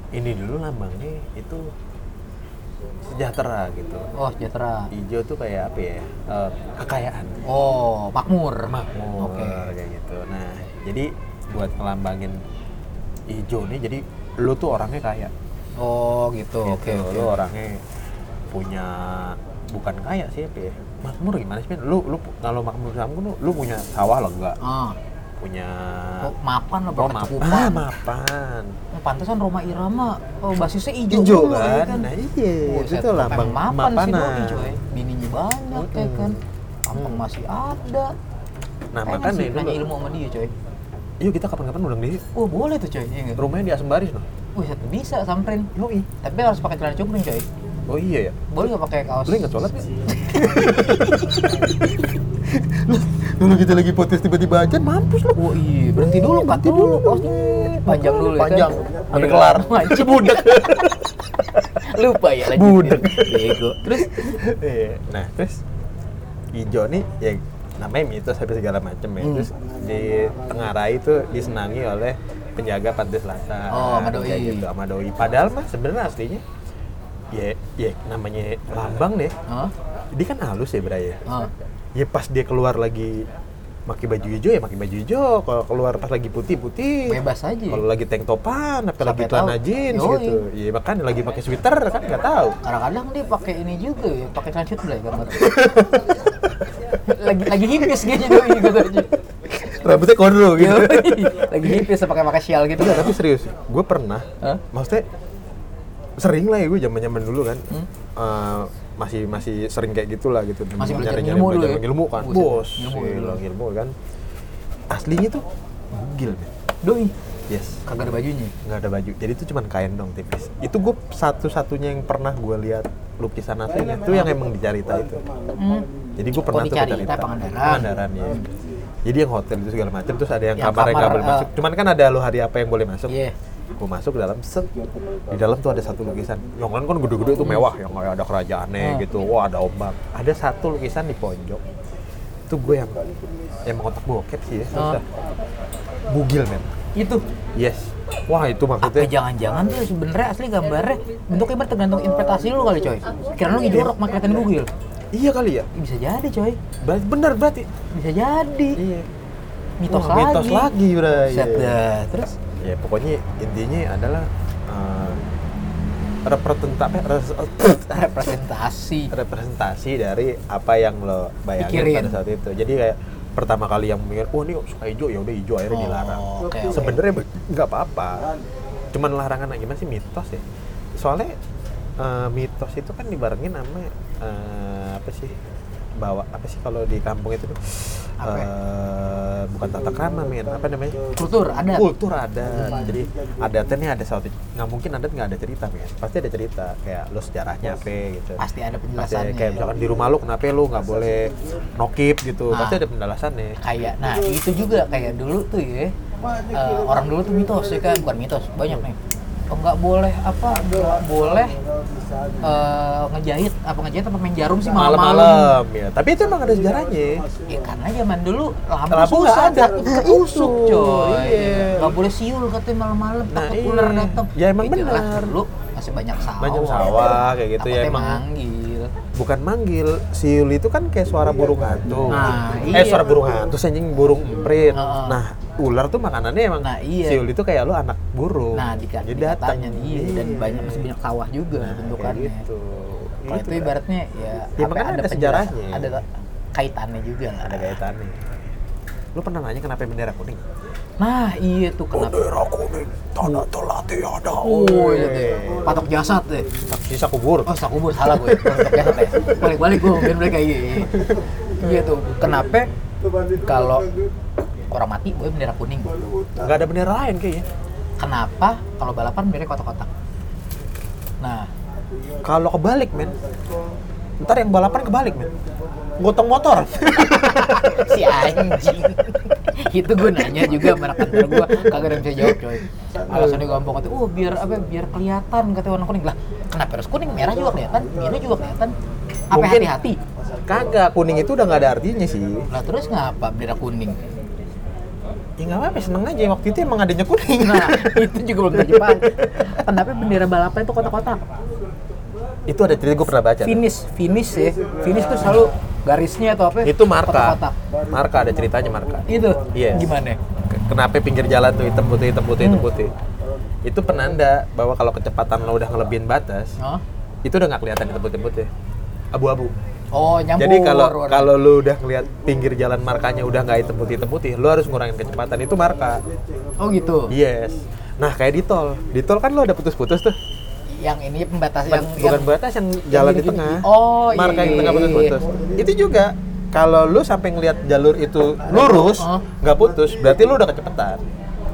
Speaker 1: ini dulu lambangnya itu sejahtera gitu.
Speaker 2: Oh, sejahtera.
Speaker 1: Hijau tuh kayak apa ya? Eh, kekayaan,
Speaker 2: Oh, makmur.
Speaker 1: makmur
Speaker 2: Oke.
Speaker 1: kayak gitu. Nah, jadi buat ngelambangin hijau nih, jadi lu tuh orangnya kaya.
Speaker 2: Oh, gitu. Oke,
Speaker 1: Gitu.
Speaker 2: oke.
Speaker 1: Lu orangnya punya bukan kaya sih apa ya? Makmur gimana sih? Lu lu kalau makmur kamu lu, lu punya sawah lo enggak?
Speaker 2: Ah.
Speaker 1: Punya
Speaker 2: Oh, mapan lah,
Speaker 1: Oh, mapan. Ah, mapan.
Speaker 2: Oh, pantesan Roma Irama oh, basisnya hijau
Speaker 1: Hijau
Speaker 2: ya
Speaker 1: kan? Nah, iya.
Speaker 2: Buset,
Speaker 1: Itu lambang
Speaker 2: emang mapan sih
Speaker 1: mapanan.
Speaker 2: doi coy bininya banyak ya
Speaker 1: Mm-mm.
Speaker 2: kan kampung
Speaker 1: Mm.
Speaker 2: masih ada
Speaker 1: Nah,
Speaker 2: Pengen
Speaker 1: makanya
Speaker 2: sih nanya ilmu sama dia coy
Speaker 1: Yuk kita kapan-kapan undang dia.
Speaker 2: oh boleh tuh coy iya?
Speaker 1: Rumahnya di Asem Baris loh.
Speaker 2: Wih, bisa samperin
Speaker 1: Yoi.
Speaker 2: tapi harus pakai celana cungkring coy
Speaker 1: Oh iya ya.
Speaker 2: boleh nggak pakai kaos
Speaker 1: Lu ingat sholat <laughs> nggak? Dulu kita lagi podcast tiba-tiba aja mampus lu.
Speaker 2: Oh iya, berhenti dulu,
Speaker 1: Berhenti
Speaker 2: dulu,
Speaker 1: dulu.
Speaker 2: kaosnya panjang dulu ya
Speaker 1: Panjang.
Speaker 2: kan?
Speaker 1: Sampai
Speaker 2: Iya.
Speaker 1: kelar. <laughs> Budak. <laughs>
Speaker 2: Lupa ya lagi.
Speaker 1: Budak.
Speaker 2: Bego. Terus
Speaker 1: Iya. Nah, terus hijau nih ya namanya mitos tapi segala macem ya.
Speaker 2: Hmm.
Speaker 1: Terus di Tenggarai itu disenangi oleh penjaga pantai selatan.
Speaker 2: Oh, sama doi.
Speaker 1: Gitu, sama doi. Padahal mah sebenarnya aslinya ya ya namanya lambang deh.
Speaker 2: Hah?
Speaker 1: Dia kan halus ya, Bray ya. Ya pas dia keluar lagi pakai baju hijau ya pakai baju hijau kalau keluar pas lagi putih putih
Speaker 2: Bebas aja.
Speaker 1: kalau lagi tank topan apa lagi celana jeans
Speaker 2: Yoi.
Speaker 1: gitu ya makanya lagi pakai sweater kan nggak tahu
Speaker 2: Kadang-kadang dia pakai ini juga ya, pakai celana shoot kan. lagi lagi hipis gitu gitu aja.
Speaker 1: rambutnya kondro gitu
Speaker 2: lagi hipis pakai pakai sial gitu.
Speaker 1: Enggak, tapi serius gue pernah
Speaker 2: Hah?
Speaker 1: maksudnya sering lah ya gue zaman zaman dulu kan
Speaker 2: Hmm?
Speaker 1: Eh, masih masih sering kayak gitulah gitu
Speaker 2: Masih belajar
Speaker 1: Nyari-nyari
Speaker 2: ilmu
Speaker 1: belajar
Speaker 2: ya?
Speaker 1: ilmu kan bos
Speaker 2: ilmu,
Speaker 1: ilmu,
Speaker 2: ilmu.
Speaker 1: ilmu kan aslinya tuh bugil men
Speaker 2: Doi,
Speaker 1: yes
Speaker 2: kagak ada bajunya.
Speaker 1: nggak ada baju jadi itu cuman kain dong tipis itu gue satu-satunya yang pernah gue lihat lukisan aslinya itu yang emang di Carita itu
Speaker 2: Hmm.
Speaker 1: jadi gue pernah tuh
Speaker 2: Carita,
Speaker 1: Carita
Speaker 2: Pangandaran.
Speaker 1: Pangandaran, ya jadi yang hotel itu segala macam terus ada yang,
Speaker 2: Yang
Speaker 1: kamar yang nggak
Speaker 2: kamar,
Speaker 1: boleh
Speaker 2: eh.
Speaker 1: masuk cuman kan ada lo hari apa yang boleh masuk
Speaker 2: Iya.
Speaker 1: Gue masuk ke dalam set di dalam tuh ada satu lukisan yang lain kan gede-gede tuh mewah yang kayak ada kerajaannya
Speaker 2: Hmm.
Speaker 1: gitu wah ada ombak ada satu lukisan di pojok itu gue yang emang otak bokep sih ya susah. bugil men
Speaker 2: Itu.
Speaker 1: yes wah itu
Speaker 2: Apa
Speaker 1: maksudnya
Speaker 2: jangan-jangan tuh sebenarnya asli gambarnya bentuknya tergantung interpretasi lu kali coy. Kira lu lagi jorok mak kelihatan bugil.
Speaker 1: iya kali ya
Speaker 2: Bisa jadi coy.
Speaker 1: Bener berarti.
Speaker 2: Bisa jadi.
Speaker 1: Iya.
Speaker 2: Mitos
Speaker 1: Wah,
Speaker 2: lagi.
Speaker 1: Mitos lagi.
Speaker 2: Set
Speaker 1: Iya.
Speaker 2: dah. Terus
Speaker 1: Ya pokoknya intinya adalah uh, representasi
Speaker 2: representasi.
Speaker 1: representasi dari apa yang lo bayangin
Speaker 2: Pikirin.
Speaker 1: pada saat itu. Jadi kayak pertama kali yang mikir, oh ini suka hijau ya udah hijau akhirnya
Speaker 2: Oh,
Speaker 1: dilarang.
Speaker 2: oke.
Speaker 1: Sebenarnya be- nggak apa-apa. Cuman larangan gimana sih mitos ya? Soalnya uh, mitos itu kan dibarengin sama eh, apa sih bawa apa sih kalau di kampung itu? Tuh
Speaker 2: Apa?
Speaker 1: Eh, bukan tata krama men. Apa namanya?
Speaker 2: Kultur ada.
Speaker 1: kultur ada jadi adatnya nih ada satu nggak mungkin adat nggak ada cerita men. Pasti ada cerita kayak lo sejarahnya apa gitu.
Speaker 2: Pasti ada
Speaker 1: Pasti
Speaker 2: penjelasannya.
Speaker 1: kayak misalkan di rumah lu kenapa lu nggak boleh nokip gitu.
Speaker 2: Nah.
Speaker 1: pasti ada penjelasannya.
Speaker 2: Kayak nah itu juga kayak dulu tuh ya eh, orang dulu tuh mitos ya kan? Bukan mitos banyak nih nggak boleh apa nggak boleh eh, ngejahit apa ngejahit apa main jarum sih malam-malam
Speaker 1: ya tapi itu emang ada sejarahnya
Speaker 2: ya karena zaman dulu lampu,
Speaker 1: Lampu
Speaker 2: susah
Speaker 1: nggak ada.
Speaker 2: takut
Speaker 1: Nah,
Speaker 2: ketusuk
Speaker 1: itu.
Speaker 2: coy
Speaker 1: Iya.
Speaker 2: nggak boleh siul katanya malam-malam
Speaker 1: Nah,
Speaker 2: takut
Speaker 1: iya.
Speaker 2: ular datang
Speaker 1: Ya, emang
Speaker 2: jelas
Speaker 1: benar.
Speaker 2: dulu masih banyak sawah
Speaker 1: Banyak sawah, kayak gitu, ya, emang.
Speaker 2: manggil
Speaker 1: bukan manggil siul itu kan kayak suara burung hantu
Speaker 2: Nah,
Speaker 1: eh
Speaker 2: iya.
Speaker 1: suara burung hantu anjing burung emprit nah ular tuh makanannya emang
Speaker 2: Nah, iya.
Speaker 1: siul itu kayak lu anak burung
Speaker 2: nah di
Speaker 1: jadi datang
Speaker 2: dikatanya iya dan banyak masih banyak sawah juga
Speaker 1: Nah,
Speaker 2: bentukannya
Speaker 1: gitu
Speaker 2: Kalau itu ibaratnya ya,
Speaker 1: Ya,
Speaker 2: apa,
Speaker 1: ada
Speaker 2: penjelasan-
Speaker 1: sejarahnya.
Speaker 2: ada kaitannya juga lah.
Speaker 1: ada kaitannya lu pernah nanya kenapa bendera kuning
Speaker 2: Nah iya tuh kenapa?
Speaker 1: bendera kuning tanda telah tiada
Speaker 2: Oh iya deh. Patok jasad deh.
Speaker 1: sisa kubur
Speaker 2: Oh sak kubur salah gue. Patok jasad ya. Balik balik gue biar mereka iya. iya. Iya tuh. Kenapa kalau orang mati gue bendera kuning?
Speaker 1: nggak ada bendera lain kayaknya.
Speaker 2: Kenapa? Kalau balapan bendera kotak-kotak? Nah,
Speaker 1: kalau kebalik men. Ntar yang balapan kebalik men. Gotong motor. <laughs>
Speaker 2: Si anjing. itu gue nanya juga sama kantor gue kagak ada yang bisa jawab coy. Alasannya gampang kata oh biar apa biar kelihatan kata warna kuning. Lah kenapa harus kuning? Merah juga kelihatan. Biru juga kelihatan. Apa hati-hati?
Speaker 1: kagak kuning itu udah nggak ada artinya sih.
Speaker 2: Lah terus ngapa bendera kuning
Speaker 1: ya nggak apa-apa seneng aja. Waktu itu emang adanya kuning.
Speaker 2: Nah itu juga belum terjemahan kenapa bendera balapan itu kotak-kotak
Speaker 1: itu ada cerita gue pernah baca tuh.
Speaker 2: finish finish ya. Finish tuh selalu garisnya atau apa?
Speaker 1: Itu marka.
Speaker 2: Kotak-kotak
Speaker 1: marka ada ceritanya marka.
Speaker 2: Itu?
Speaker 1: Yes.
Speaker 2: gimana?
Speaker 1: Ke- kenapa pinggir jalan tuh hitam putih hitam putih hitam putih. Itu penanda bahwa kalau kecepatan lo udah ngelebihin batas
Speaker 2: oh,
Speaker 1: itu udah nggak kelihatan hitam putih putih abu-abu
Speaker 2: oh nyampur
Speaker 1: jadi kalau kalau lu udah ngeliat pinggir jalan markanya udah nggak hitam putih hitam putih lu harus ngurangin kecepatan. Itu marka.
Speaker 2: Oh gitu.
Speaker 1: Yes. Nah kayak di tol. Di tol kan lu ada putus-putus tuh.
Speaker 2: Yang ini pembatas yang
Speaker 1: bukan
Speaker 2: yang,
Speaker 1: batas yang jalan di tengah.
Speaker 2: Oh, iya,
Speaker 1: marka yang
Speaker 2: iya,
Speaker 1: tengah
Speaker 2: iya,
Speaker 1: putus-putus. Itu juga kalau lu sampai ngeliat jalur itu lurus
Speaker 2: Oh.
Speaker 1: nggak putus berarti lu udah kecepatan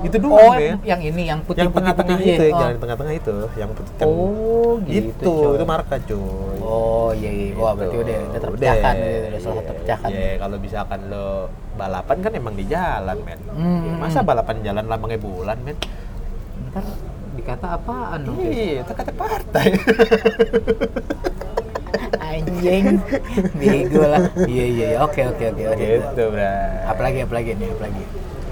Speaker 1: itu doang
Speaker 2: oh
Speaker 1: men
Speaker 2: yang ini yang putih
Speaker 1: yang tengah-tengah
Speaker 2: putih,
Speaker 1: itu yang
Speaker 2: oh.
Speaker 1: jalan tengah-tengah itu yang putih kan
Speaker 2: oh gitu
Speaker 1: itu
Speaker 2: coy.
Speaker 1: itu marka cuy
Speaker 2: oh iya iya wah berarti udah udah terpecahkan udah, udah salah satu terpecahkan
Speaker 1: Ya, kalau misalkan lo balapan kan emang di jalan, men.
Speaker 2: Hmm.
Speaker 1: Masa balapan jalan lambangnya bulan, men?
Speaker 2: ntar dikata apaan dong
Speaker 1: Iya, itu kata partai. <laughs>
Speaker 2: anjing bego lah iya iya iya. oke oke oke oke
Speaker 1: gitu, bro.
Speaker 2: apalagi apalagi nih apalagi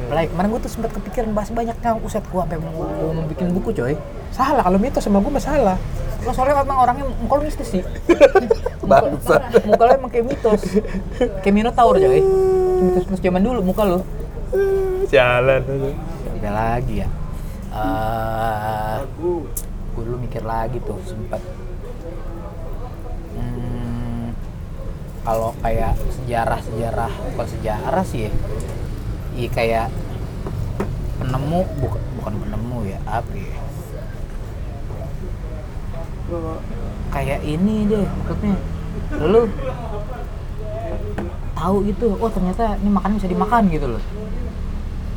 Speaker 2: apalagi kemarin gue tuh sempat kepikiran bahas banyak yang uset gue sampai mau, mau bikin buku coy.
Speaker 1: Salah kalau mitos sama gue masalah.
Speaker 2: lo soalnya emang orangnya muka lo mistis sih. <laughs>
Speaker 1: Bangsat.
Speaker 2: muka, lo emang kayak mitos. Kayak minotaur coy. Mitos mitos zaman dulu muka lo
Speaker 1: Jalan.
Speaker 2: ada lagi ya. Eh, gue dulu mikir lagi tuh sempat. Hmm, kalau kayak sejarah sejarah bukan sejarah sih ya Iya kayak penemu bukan bukan penemu ya apa ya kayak ini deh maksudnya lu tahu gitu oh ternyata ini makanan bisa dimakan gitu loh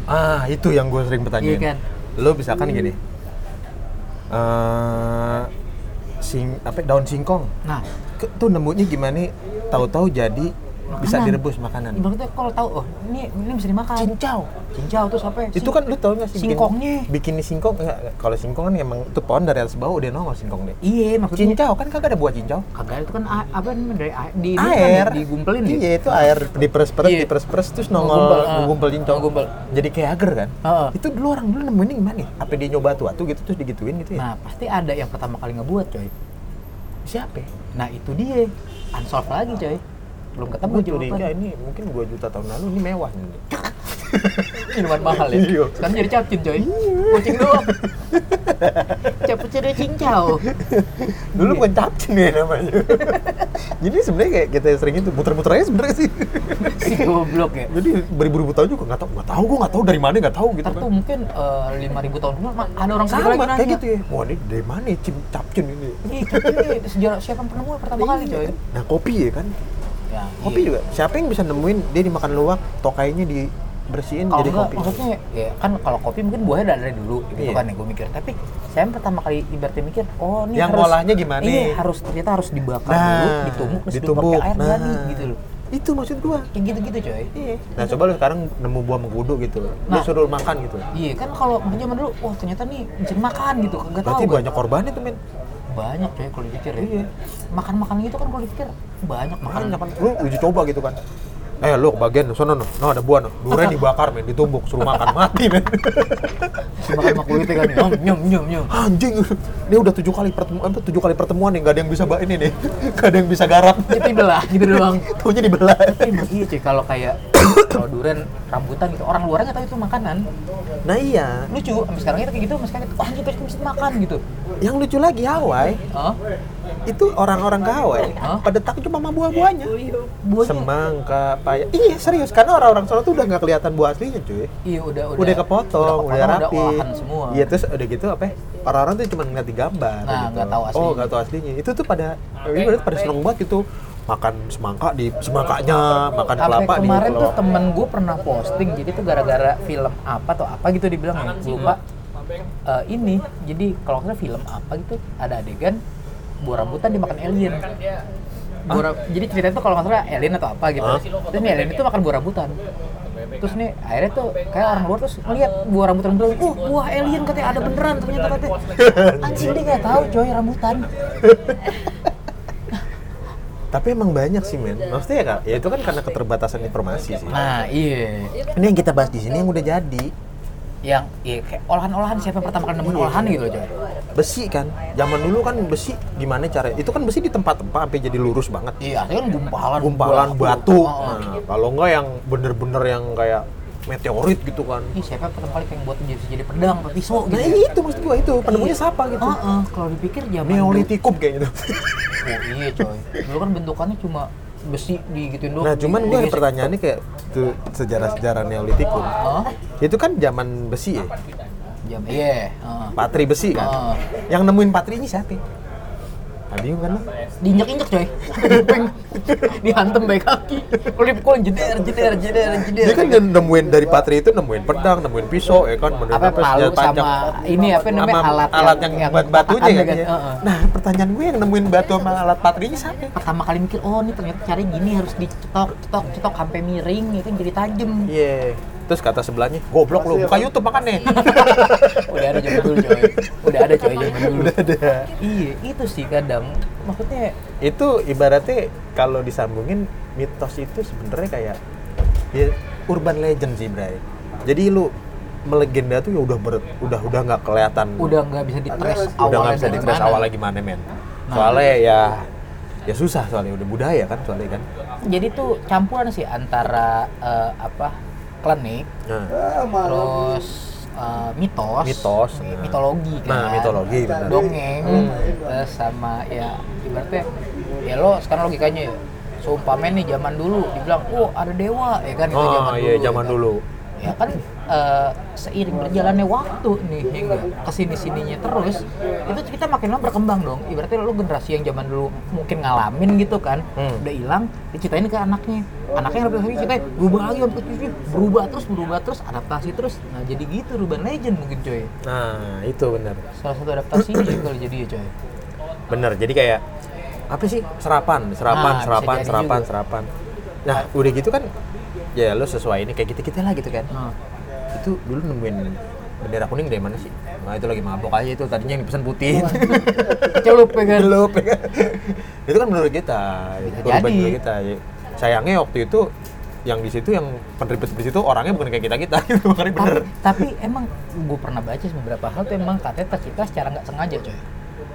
Speaker 1: Ah, itu yang gue sering bertanya.
Speaker 2: Iya kan?
Speaker 1: Lo misalkan gini. eh sing apa daun singkong.
Speaker 2: nah
Speaker 1: Ke- Tuh nemunya gimana? Tahu-tahu jadi bisa direbus makanan.
Speaker 2: ibaratnya kalau tahu oh ini ini bisa dimakan
Speaker 1: Cincau.
Speaker 2: cincau tuh apa
Speaker 1: Itu kan lu tau gak sih? bikin-
Speaker 2: Singkongnya.
Speaker 1: Bikin singkong enggak kalau singkong kan emang itu pohon dari atas bawah udah nongol singkong deh.
Speaker 2: iya maksudnya
Speaker 1: Cincau kan kagak ada buah cincau.
Speaker 2: kagak itu kan apa dari air di
Speaker 1: air
Speaker 2: kan, digumpelin ya
Speaker 1: iya itu air diperes-peres
Speaker 2: Iya.
Speaker 1: diperes-peres terus nongol
Speaker 2: ah.
Speaker 1: ngumpul cincau
Speaker 2: Ngegumpel.
Speaker 1: jadi kayak agar kan
Speaker 2: Heeh.
Speaker 1: itu dulu orang dulu nemuin gimana nih apa dia nyoba tuh gitu terus digituin gitu ya
Speaker 2: nah pasti ada yang pertama kali ngebuat coy
Speaker 1: siapa ya?
Speaker 2: nah itu dia unsolved lagi coy belum ketemu
Speaker 1: curiga ini mungkin 2 juta tahun lalu ini mewah nih <laughs>
Speaker 2: Minuman mahal ya.
Speaker 1: Iya.
Speaker 2: Sekarang jadi capcin coy. Kucing doang. Cappuccino cincau.
Speaker 1: Dulu
Speaker 2: Iya.
Speaker 1: bukan capcin ya namanya. <laughs> Jadi sebenarnya kayak kita sering itu muter-muter aja sebenarnya sih.
Speaker 2: Si goblok ya.
Speaker 1: Jadi beribu-ribu tahun juga nggak tahu, nggak tahu gue nggak tahu dari mana nggak tahu gitu
Speaker 2: Ntar
Speaker 1: kan.
Speaker 2: tuh mungkin lima ribu tahun ma- ada orang
Speaker 1: Sama
Speaker 2: nanya.
Speaker 1: kayak gitu ya. Wah ini dari mana ya, cim, capcin ini?
Speaker 2: Capcin ini sejarah siapa yang penemu pertama kali coy.
Speaker 1: Nah kopi ya kan.
Speaker 2: Ya,
Speaker 1: Kopi
Speaker 2: iya.
Speaker 1: juga. Siapa yang bisa nemuin dia dimakan luwak, tokainya dibersihin
Speaker 2: Kalau
Speaker 1: jadi
Speaker 2: enggak,
Speaker 1: kopi.
Speaker 2: maksudnya ya kan kalau kopi mungkin buahnya udah dari dulu gitu
Speaker 1: Iya.
Speaker 2: kan ya gue mikir. Tapi saya pertama kali ibaratnya mikir, oh ini
Speaker 1: Yang
Speaker 2: harus,
Speaker 1: ngolahnya gimana?
Speaker 2: Iya, harus ternyata harus dibakar dulu, ditumbuk, terus
Speaker 1: ditumbuk.
Speaker 2: air
Speaker 1: Nah,
Speaker 2: jadi gitu loh.
Speaker 1: Itu maksud gua.
Speaker 2: Kayak gitu-gitu coy.
Speaker 1: Iya. Nah coba lu sekarang nemu buah mengkudu gitu, lu
Speaker 2: Nah.
Speaker 1: suruh makan gitu.
Speaker 2: Iya kan kalau zaman dulu, wah ternyata nih mencari makan gitu, kagak tahu.
Speaker 1: Berarti banyak korbannya tuh men.
Speaker 2: Banyak coy kalau dipikir ya.
Speaker 1: Iya.
Speaker 2: Makan-makan gitu kan kalau dipikir banyak makan.
Speaker 1: Makanya kan lu uji coba gitu kan. Eh lu bagian sono no, no ada buah no. Durian dibakar men, ditumbuk suruh makan mati men.
Speaker 2: Si <laughs> makan sama kulitnya kan, nyom nyom nyom nyom.
Speaker 1: Anjing, dia udah tujuh kali pertemuan, apa, tujuh kali pertemuan nih, nggak ada yang bisa ba- ini nih, <laughs> nggak ada yang bisa garap.
Speaker 2: Jadi belah gitu doang. <laughs>
Speaker 1: Taunya dibelah.
Speaker 2: Iya cuy kalau kayak <coughs> kalau durian rambutan gitu orang luarnya nggak tahu itu makanan
Speaker 1: Nah iya,
Speaker 2: lucu sampai sekarang itu kayak gitu mas kaget wah kita bisa makan gitu
Speaker 1: yang lucu lagi Hawaii
Speaker 2: Hah?
Speaker 1: itu orang-orang ke Hawaii pada takut cuma sama buah-buahnya.
Speaker 2: buahnya
Speaker 1: Semangka, paya. Iya serius, karena orang-orang sana tuh udah nggak kelihatan buah aslinya cuy.
Speaker 2: iya udah udah
Speaker 1: Udah, kepotong, udah,
Speaker 2: kepotong,
Speaker 1: rapi.
Speaker 2: olahan semua
Speaker 1: Iya terus udah gitu apa? ya, Orang-orang tuh cuma ngeliat di gambar.
Speaker 2: Nah,
Speaker 1: gitu.
Speaker 2: nggak tahu
Speaker 1: Oh
Speaker 2: aslinya.
Speaker 1: nggak tahu aslinya. Itu tuh pada, ini berarti pada seneng banget gitu. Makan semangka di semangkanya, makan
Speaker 2: sampai
Speaker 1: kelapa di
Speaker 2: kemarin tuh temen gue pernah posting jadi tuh gara-gara film apa atau apa gitu dibilang ya gue lupa Eh, ini jadi kalau nggak film apa gitu ada adegan buah rambutan dimakan alien buah ra- jadi ceritanya tuh kalau nggak salah alien atau apa gitu.
Speaker 1: Hah?
Speaker 2: terus nih alien itu makan buah rambutan. Terus nih akhirnya tuh kayak orang luar terus ngeliat buah rambutan beneran. Uh buah alien katanya ada beneran ternyata katanya. <laughs> Anjing dia nggak tahu coy rambutan.
Speaker 1: Tapi emang banyak sih men. Maksudnya ya kak, ya itu kan karena keterbatasan informasi sih.
Speaker 2: nah iya.
Speaker 1: Ini yang kita bahas di sini yang udah jadi.
Speaker 2: Yang iya kayak olahan-olahan siapa yang pertama kali nemuin olahan gitu loh coy
Speaker 1: besi kan. Zaman dulu kan besi gimana cara? Itu kan besi di tempat-tempat sampai jadi lurus banget.
Speaker 2: Iya, itu kan gumpalan
Speaker 1: Gumpalan batu. Nah, kalau enggak yang bener-bener yang kayak meteorit gitu kan.
Speaker 2: Ih, siapa yang pertama kali pengen buat jadi, jadi pedang atau pisau gitu?
Speaker 1: Nah itu maksud gua itu penemunya siapa gitu.
Speaker 2: Oh, oh, kalau dipikir zaman
Speaker 1: Neolitikum kayak gitu.
Speaker 2: Oh, iya coy. Dulu kan bentukannya cuma besi digituin doang.
Speaker 1: Nah cuman gua pertanyaannya kayak tuh sejarah-sejarah Neolitikum.
Speaker 2: Hah?
Speaker 1: Itu kan zaman besi ya,
Speaker 2: Jam iya. heeh.
Speaker 1: patri besi kan.
Speaker 2: Oh.
Speaker 1: Yang nemuin patri ini siapa? Bingung kan?
Speaker 2: Diinjak-injak coy. <laughs> Dihantem baik kaki. Dipukulin jeder jeder jeder jeder.
Speaker 1: Dia kan yang nemuin dari patri itu nemuin pedang, nemuin pisau, ya kan,
Speaker 2: Apa, palu sama ini apa namanya, alat
Speaker 1: alat
Speaker 2: yang-
Speaker 1: yang, buat batunya
Speaker 2: patakan
Speaker 1: kan.
Speaker 2: kan?
Speaker 1: ya. Nah, pertanyaan gue yang nemuin batu sama alat patri ini siapa?
Speaker 2: pertama kali mikir oh ini ternyata caranya gini harus dicetok cetok cetok sampai miring itu jadi tajam
Speaker 1: Iya. Terus kata sebelahnya, goblok lu, buka YouTube makan nih. <laughs>
Speaker 2: udah ada dulu coy udah ada coy
Speaker 1: Udah ada.
Speaker 2: iya itu sih kadang. Maksudnya
Speaker 1: Itu ibaratnya kalau disambungin mitos itu sebenarnya kayak ya urban legend sih, Bray. Jadi lu melegenda tuh ya udah ber, udah udah nggak kelihatan
Speaker 2: udah nggak bisa ditres
Speaker 1: udah
Speaker 2: awalnya
Speaker 1: nggak bisa
Speaker 2: dari
Speaker 1: ditres
Speaker 2: mana.
Speaker 1: awalnya gimana men? Soalnya ya ya susah soalnya udah budaya kan soalnya kan.
Speaker 2: Jadi tuh campuran sih antara eh, apa klinik
Speaker 1: nah,
Speaker 3: Ah,
Speaker 2: terus eh, mitos
Speaker 1: Mitos,
Speaker 2: mi-
Speaker 1: nah.
Speaker 2: mitologi kan
Speaker 1: Nah, mitologi, benar.
Speaker 2: dongeng
Speaker 1: Hmm.
Speaker 2: terus sama ya ibaratnya ya lo sekarang logikanya ya seumpamanya nih zaman dulu dibilang oh ada dewa ya kan itu
Speaker 1: oh
Speaker 2: zaman
Speaker 1: iya
Speaker 2: dulu
Speaker 1: zaman
Speaker 2: ya kan.
Speaker 1: dulu
Speaker 2: ya kan eh, seiring berjalannya waktu nih hingga ke sini sininya terus itu kita makin lama berkembang dong. Ibaratnya lo generasi yang zaman dulu mungkin ngalamin gitu kan
Speaker 1: Hmm.
Speaker 2: udah hilang diceritain ke anaknya. Anaknya lebih lagi ceritain berubah lagi sampai cucu berubah terus berubah terus adaptasi terus. Nah jadi gitu urban legend mungkin coy.
Speaker 1: Nah itu benar.
Speaker 2: Salah satu adaptasinya juga jadi ya coy.
Speaker 1: Benar jadi kayak apa sih? Serapan serapan
Speaker 2: Nah,
Speaker 1: serapan serapan
Speaker 2: juga.
Speaker 1: serapan. Nah udah gitu kan ya lo sesuai ini kayak kita kita lah gitu kan.
Speaker 2: Nah,
Speaker 1: itu dulu nemuin bendera kuning dari mana sih? Nah itu lagi mabok aja itu tadinya yang dipesan putih.
Speaker 2: Celup ya kan?
Speaker 1: Celup, ya kan? itu kan menurut kita itu menurut kita. Sayangnya waktu itu yang di situ yang penerbit di situ orangnya bukan kayak kita kita <laughs> gitu makanya bener.
Speaker 2: tapi, tapi emang gue pernah baca beberapa hal tuh emang katanya tercipta secara nggak sengaja coy.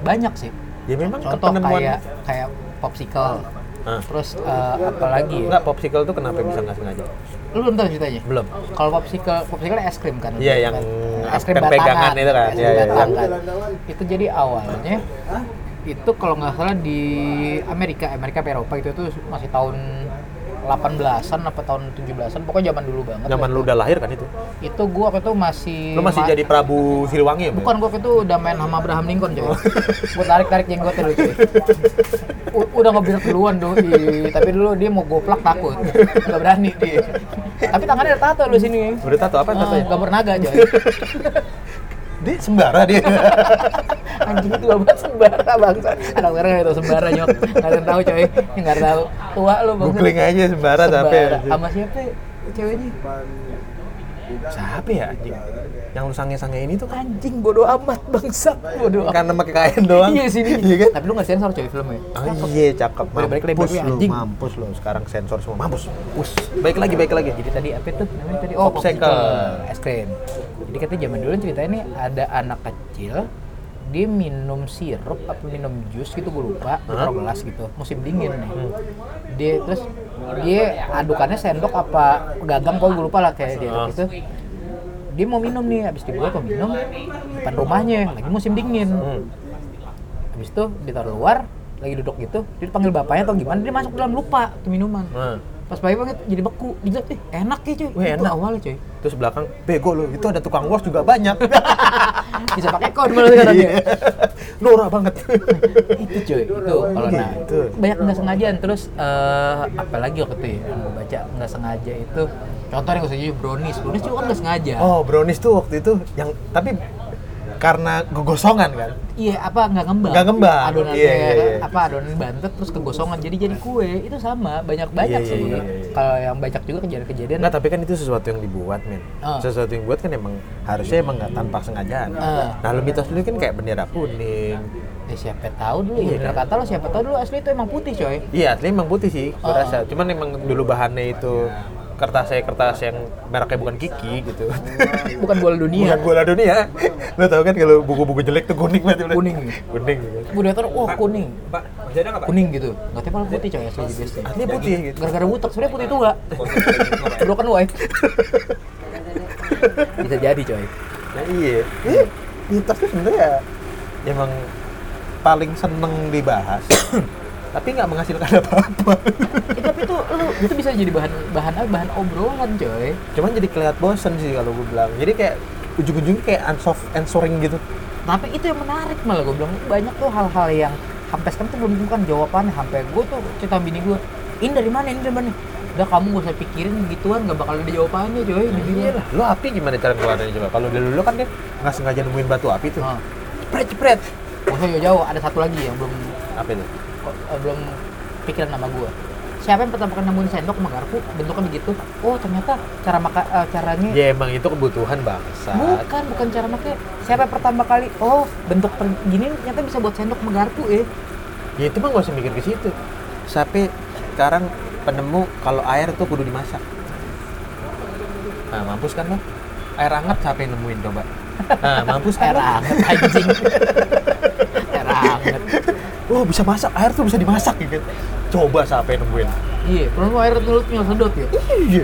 Speaker 2: Banyak sih.
Speaker 1: Ya memang
Speaker 2: contoh
Speaker 1: penemuan
Speaker 2: kayak kayak popsicle
Speaker 1: Hah.
Speaker 2: Terus eh, apa lagi ya?
Speaker 1: Enggak, popsicle tuh kenapa bisa nggak sengaja?
Speaker 2: Lu belum tahu ceritanya?
Speaker 1: Belum.
Speaker 2: Kalau popsicle, popsicle es krim kan?
Speaker 1: Iya, yang
Speaker 2: es krim
Speaker 1: yang
Speaker 2: batangan.
Speaker 1: pegangan itu kan. Iya, iya,
Speaker 2: batangan. Itu jadi awalnya itu kalau nggak salah di Amerika, Amerika Eropa itu tuh masih tahun 18-an apa tahun 17-an, pokoknya zaman dulu banget.
Speaker 1: Zaman lu udah lahir kan itu?
Speaker 2: Itu gua waktu itu masih
Speaker 1: Lu masih
Speaker 2: ma-
Speaker 1: jadi Prabu Siliwangi ya?
Speaker 2: Bukan gua waktu itu udah main sama Abraham Lincoln coy. gua tarik-tarik jenggotnya dulu coy. U- udah ngebirak duluan doi, tapi dulu dia mau goplak takut. Gak berani dia. Tapi tangannya ada tato lu sini.
Speaker 1: Udah tato apa
Speaker 2: Ah,
Speaker 1: tatonya?
Speaker 2: gambar naga coy.
Speaker 1: Dia sembara dia. <laughs>
Speaker 2: Anjing tua banget sembara bangsa. Anak sekarang nggak tahu sembara nyok. Nggak tahu coy. Nggak tahu tua lu bangsa.
Speaker 1: Googling aja sembara tapi
Speaker 2: Sembara. Sama siapa ceweknya?
Speaker 1: Siapa ya anjing? Yang lu sange-sange ini tuh kan
Speaker 2: Anjing bodoh amat bangsa. Bodoh amat.
Speaker 1: karena pakai kain doang.
Speaker 2: Iya sini.
Speaker 1: Iya kan?
Speaker 2: Tapi lu nggak sensor coy filmnya.
Speaker 1: Oh iya, cakep. Mampus
Speaker 2: lebar,
Speaker 1: lu,
Speaker 2: anjing.
Speaker 1: mampus lu. Sekarang sensor semua, mampus. Us. Baik lagi, baik lagi.
Speaker 2: Jadi tadi apa itu namanya tadi? Oh,
Speaker 1: Popsicle.
Speaker 2: es krim. Jadi katanya zaman dulu ceritanya nih ada anak kecil dia minum sirup apa minum jus gitu gue lupa taruh gelas gitu musim dingin nih dia terus dia adukannya sendok apa gagang kok gue lupa lah kayak dia
Speaker 1: Ah.
Speaker 2: gitu dia mau minum nih habis dibuat mau minum depan rumahnya lagi musim dingin
Speaker 1: Hmm.
Speaker 2: habis itu ditaruh luar lagi duduk gitu dia dipanggil bapaknya atau gimana dia masuk dalam lupa tuh minuman
Speaker 1: Nah.
Speaker 2: Pas bayi banget jadi beku. Dia bilang, eh enak ya cuy.
Speaker 1: Wih,
Speaker 2: Itu
Speaker 1: enak.
Speaker 2: awalnya cuy.
Speaker 1: Terus belakang, bego lu, itu ada tukang was juga banyak. <laughs>
Speaker 2: bisa pakai kode malah sekarang ya. <laughs>
Speaker 1: Norak banget.
Speaker 2: itu cuy. Itu kalau nah
Speaker 1: Gitu.
Speaker 2: banyak nggak sengajaan terus eh apalagi waktu itu ya yang gue baca nggak sengaja itu contohnya nggak sengaja brownies. Brownies juga kan nggak sengaja.
Speaker 1: Oh, brownies tuh waktu itu yang tapi karena kegosongan kan.
Speaker 2: iya apa nggak ngembang
Speaker 1: Nggak ngembang.
Speaker 2: adonannya
Speaker 1: Iya, iya, iya.
Speaker 2: apa adonan bantet terus kegosongan jadi jadi kue itu sama banyak banyak
Speaker 1: Iya,
Speaker 2: sih
Speaker 1: iya, iya, iya.
Speaker 2: kalau yang banyak juga kejadian-kejadian
Speaker 1: Enggak, tapi kan itu sesuatu yang dibuat, men.
Speaker 2: Ah.
Speaker 1: Sesuatu yang dibuat kan emang harusnya emang nggak tanpa sengajaan.
Speaker 2: Ah.
Speaker 1: Nah, lu mitos dulu kan kayak bendera kuning.
Speaker 2: ya siapa tahu dulu
Speaker 1: Iya,
Speaker 2: ya bener
Speaker 1: kan?
Speaker 2: kata lo siapa tahu dulu asli itu emang putih coy
Speaker 1: Iya, asli emang putih sih, rasa. Cuman emang dulu bahannya itu kertasnya kertas yang mereknya bukan Kiki gitu. <laughs>
Speaker 2: bukan bola dunia
Speaker 1: Bukan bola dunia. Lu tau kan kalau buku-buku jelek tuh kuning banget.
Speaker 2: Kuning.
Speaker 1: Kuning gitu.
Speaker 2: gue orang, wah kuning
Speaker 1: Pak, masih ada nggak, Pak?
Speaker 2: kuning gitu nggak tiap malam putih coy asli di besti
Speaker 1: Asli putih gitu.
Speaker 2: gara-gara butek sebenarnya putih tua broken white bisa jadi coy
Speaker 1: Nah, iya. Iya, mitos tuh sebenarnya emang paling seneng dibahas. <clears throat> tapi nggak menghasilkan apa-apa.
Speaker 2: Eh, tapi itu lu itu bisa jadi bahan bahan bahan obrolan coy
Speaker 1: Cuman jadi kelihatan bosen sih kalau gue bilang. Jadi kayak ujung-ujungnya kayak unsolved answering gitu.
Speaker 2: tapi itu yang menarik malah gue bilang banyak tuh hal-hal yang sampai sekarang tuh belum ditemukan jawabannya sampai gue tuh cerita bini gue ini dari mana ini dari mana udah kamu gak usah pikirin gituan gak bakal ada jawabannya coy di dunia
Speaker 1: lah. Lo api gimana cara keluarnya coba? Kalau dulu lo kan dia nggak sengaja nemuin batu api tuh.
Speaker 2: Nah,
Speaker 1: Cepret cepret.
Speaker 2: Maksudnya jauh-jauh ada satu lagi yang belum
Speaker 1: Apa itu?
Speaker 2: Eh, belum pikiran nama gue siapa yang pertama kali nemuin sendok sama garpu bentuknya begitu oh ternyata cara maka eh, caranya
Speaker 1: Ya emang itu kebutuhan bangsa.
Speaker 2: bukan bukan cara makanya siapa yang pertama kali oh bentuk per- gini ternyata bisa buat sendok sama garpu eh
Speaker 1: Ya itu mah gak usah mikir ke situ. Sampai sekarang penemu kalau air tuh kudu dimasak. Nah, mampus kan lo? Air hangat siapa yang nemuin coba? Nah, mampus kan
Speaker 2: air hangat anjing <laughs> hangat
Speaker 1: Oh, bisa masak. Air tuh bisa dimasak gitu. Coba siapa yang nemuin?
Speaker 2: iya perlu air mulutnya sedot ya
Speaker 1: Iya.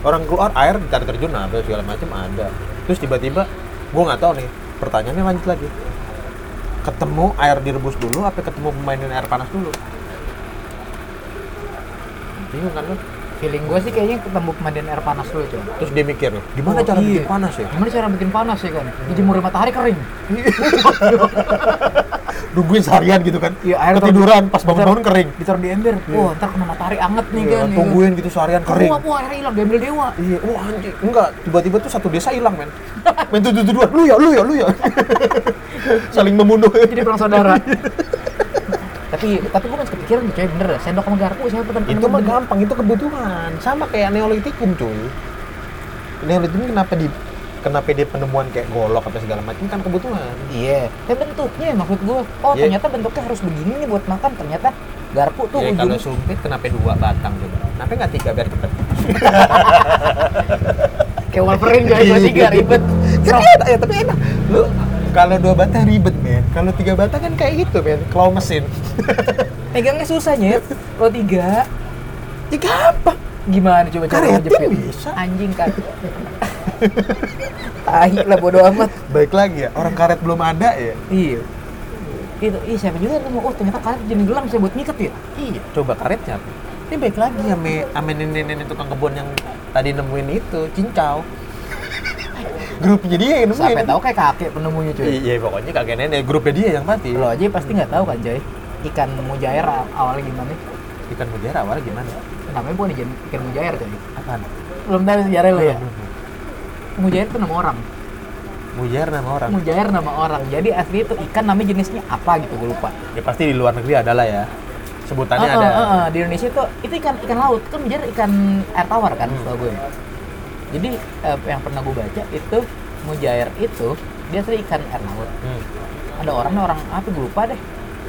Speaker 1: Orang keluar air dicari terjun ada segala macam ada. Terus tiba-tiba gua nggak tahu nih. Pertanyaannya lanjut lagi. Ketemu air direbus dulu apa ketemu pemainin air panas dulu? Bingung kan lo?
Speaker 2: feeling gue sih kayaknya ketemu pemandian air panas dulu coy
Speaker 1: Terus dia mikir loh, gimana
Speaker 2: Oh,
Speaker 1: cara
Speaker 2: iya.
Speaker 1: bikin panas ya?
Speaker 2: gimana cara bikin panas ya kan dijemur di matahari kering <laughs>
Speaker 1: Nungguin seharian gitu kan?
Speaker 2: Iya, air
Speaker 1: Ketiduran, pas bangun-bangun kering.
Speaker 2: ditaruh di ember wah ntar kena matahari anget nih
Speaker 1: Iya,
Speaker 2: kan ya
Speaker 1: tungguin gitu seharian kering.
Speaker 2: Wah, wah, air hilang, diambil dewa.
Speaker 1: Iya, oh anjing. Enggak, tiba-tiba tuh satu desa hilang, men. Men tuh tuh lu ya, lu ya, lu ya. <laughs> Saling membunuh.
Speaker 2: Jadi perang saudara. <laughs> tapi tapi gue masih kepikiran nih, coy, bener dah. Sendok sama garpu siapa pertama
Speaker 1: itu mah gampang, itu kebutuhan. Sama kayak neolitikum, cuy. Neolitikum kenapa di kenapa dia penemuan kayak golok apa segala macam kan kebutuhan.
Speaker 2: Iya. Tapi bentuknya maksud gue, oh
Speaker 1: Iya.
Speaker 2: ternyata bentuknya harus begini nih buat makan. Ternyata garpu tuh
Speaker 1: Ya,
Speaker 2: ujung.
Speaker 1: kalau sumpit kenapa dua batang coba? Kenapa nggak tiga biar cepet? <laughs>
Speaker 2: Kayak Wolverine guys, dua tiga ribet.
Speaker 1: Tapi enak ya, tapi enak. Lu Kalau dua bata ribet, men. Kalau tiga bata kan kayak gitu, men. Claw mesin. <laughs>
Speaker 2: Megangnya susah nyet. Kalau tiga,
Speaker 1: ya gampang.
Speaker 2: gimana coba cara ngejepit?
Speaker 1: bisa.
Speaker 2: Anjing kan. <laughs> <laughs> Tai lah bodo amat.
Speaker 1: Baik lagi ya, orang karet belum ada ya.
Speaker 2: Iya. Itu, iya siapa juga yang mau, oh ternyata karet jenis gelang bisa buat ngikat ya?
Speaker 1: Iya, coba karetnya. Ini baik lagi ya, me, ame nenek-nenek tukang kebun yang tadi nemuin itu, cincau. <laughs> Grupnya dia yang nemuin.
Speaker 2: Sampai tahu kayak kakek penemunya cuy.
Speaker 1: Iya, pokoknya kakek nenek, grupnya dia yang mati.
Speaker 2: Lo aja pasti nggak tahu kan coy. Ikan mujair awalnya gimana?
Speaker 1: Ikan mutiara awalnya gimana?
Speaker 2: Namanya bukan ikan, ikan mujair coy.
Speaker 1: Apaan?
Speaker 2: Belum tahu sejarah lo ya?
Speaker 1: Belum.
Speaker 2: Mujair itu nama orang.
Speaker 1: Mujair nama orang.
Speaker 2: Mujair nama orang. Jadi asli itu ikan namanya jenisnya apa gitu gue lupa.
Speaker 1: Ya pasti di luar negeri ada lah ya. Sebutannya
Speaker 2: Ah,
Speaker 1: ada.
Speaker 2: ah, ah. Di Indonesia itu itu ikan ikan laut kan mujair ikan air tawar kan
Speaker 1: Hmm.
Speaker 2: gue. Jadi eh, yang pernah gue baca itu mujair itu dia asli ikan air laut.
Speaker 1: Hmm.
Speaker 2: Ada orang orang apa gue lupa deh.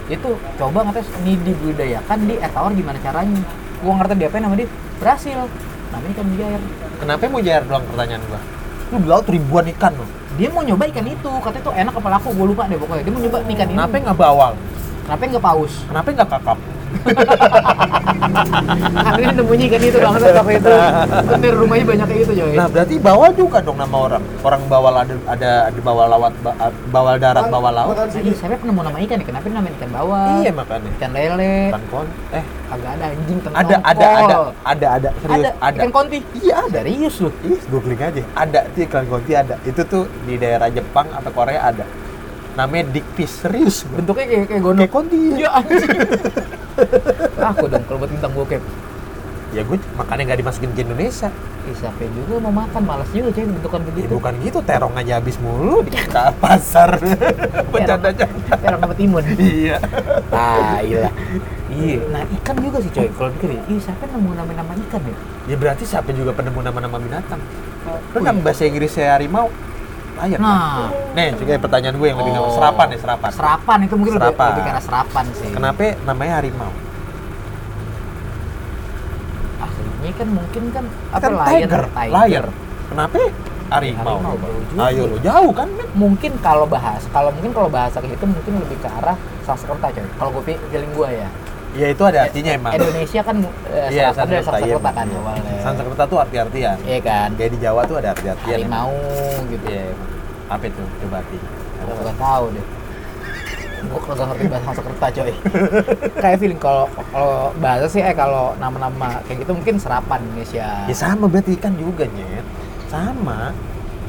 Speaker 2: Itu coba ngetes ini dibudidayakan di air tawar gimana caranya. Gue ngerti dia apa nama dia berhasil. Namanya ikan mujair.
Speaker 1: Kenapa mujair doang pertanyaan gua? Lu di laut ribuan ikan loh.
Speaker 2: Dia mau nyoba ikan itu, katanya tuh enak apa laku, gue lupa deh pokoknya. Dia mau nyoba ikan ini.
Speaker 1: Kenapa nggak bawang?
Speaker 2: Kenapa nggak paus?
Speaker 1: Kenapa nggak kakap? <laughs>
Speaker 2: Akhirnya nemunya ikan itu banget apa itu. Bener rumahnya banyak kayak gitu coy.
Speaker 1: Nah berarti bawal juga dong nama orang. Orang bawal ada ada ada bawal laut, ba- bawal darat, bawal laut.
Speaker 2: Nah, iya, saya penemu nama ikan ya. Kenapa namanya ikan bawal?
Speaker 1: Iya makanya.
Speaker 2: Ikan lele.
Speaker 1: Ikan kon. Eh
Speaker 2: Kagak ada anjing tenang.
Speaker 1: ada ada ada ada ada serius
Speaker 2: Ada.
Speaker 1: ada.
Speaker 2: Ikan konti.
Speaker 1: Iya ada.
Speaker 2: Serius loh.
Speaker 1: Ih, googling aja. Ada tuh ikan konti ada. Itu tuh di daerah Jepang atau Korea ada. Namanya dickfish serius. gua.
Speaker 2: Bentuknya kayak kayak gondok.
Speaker 1: Kayak konti.
Speaker 2: Iya anjing. Aku dong kalau buat bintang bokep.
Speaker 1: Ya gue makanya nggak dimasukin ke Indonesia.
Speaker 2: Ih, siapa juga mau makan malas juga coy bentukan
Speaker 1: Ya,
Speaker 2: begitu.
Speaker 1: bukan gitu, terong aja habis mulu di <laughs> pasar. Bercanda-canda.
Speaker 2: Terong dapat imun.
Speaker 1: Iya.
Speaker 2: Tai lah. Iya. Nah ikan juga sih coy. Kalau pikir ya, ih siapa yang nemu nama-nama ikan ya?
Speaker 1: Ya berarti siapa juga penemu nama-nama binatang? Kan nama bahasa Inggrisnya harimau. Lion.
Speaker 2: Nah.
Speaker 1: Nih, juga pertanyaan gue yang lebih gampang. Serapan ya, serapan.
Speaker 2: Serapan itu mungkin lebih,
Speaker 1: Serapan.
Speaker 2: lebih ke arah serapan sih.
Speaker 1: Kenapa namanya harimau?
Speaker 2: Aslinya kan mungkin kan apa
Speaker 1: kan
Speaker 2: lion,
Speaker 1: tiger, lion. Kenapa harimau?
Speaker 2: Harimau,
Speaker 1: coba?
Speaker 2: jauh juga.
Speaker 1: Ayo lo, jauh kan, men?
Speaker 2: Mungkin kalau bahas, kalau mungkin kalau bahasa gitu mungkin lebih ke arah Sanskerta coy. Kalau gue pi- feeling gue ya.
Speaker 1: Ya itu ada artinya emang.
Speaker 2: Indonesia kan eh,
Speaker 1: Iya,
Speaker 2: serapan dari
Speaker 1: Sanskerta, iya.
Speaker 2: Kan awalnya.
Speaker 1: Sanskerta tuh arti-artian.
Speaker 2: Iya kan.
Speaker 1: Kayak di Jawa tuh ada arti-artian.
Speaker 2: Harimau gitu.
Speaker 1: Iya. Apa itu? Coba arti.
Speaker 2: Gue gak tahu deh. Gue kagak ngerti bahasa Sanskerta coy. <laughs> Kayak feeling kalau kalau bahasa sih eh kalau nama-nama kayak gitu mungkin serapan Indonesia.
Speaker 1: Ya sama berarti ikan juga, Nyet. Sama.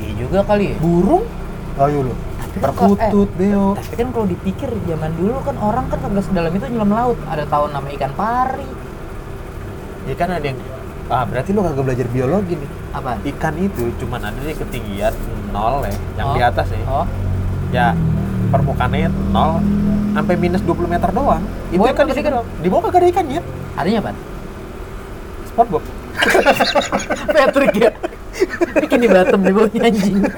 Speaker 2: Iya juga kali ya.
Speaker 1: Burung? Ayo lo.
Speaker 2: Kan
Speaker 1: Perkutut, beo.
Speaker 2: Tapi kan kalau dipikir zaman dulu kan orang kan kagak sedalam itu nyelam laut. Ada tahu nama ikan pari.
Speaker 1: Ya kan ada yang Ah, berarti lo kagak belajar biologi nih.
Speaker 2: Apa?
Speaker 1: Ikan itu cuman ada di ketinggian nol ya, yang
Speaker 2: Oh.
Speaker 1: di atas ya.
Speaker 2: Oh,
Speaker 1: Ya permukaannya nol sampai minus 20 meter doang. Itu
Speaker 2: Bawah
Speaker 1: ikan di doang. Di bawah kagak ada ikan ya.
Speaker 2: adanya apa?
Speaker 1: Spongebob. <laughs>
Speaker 2: Patrick ya. Bikin di Batam di bawahnya anjing. <laughs>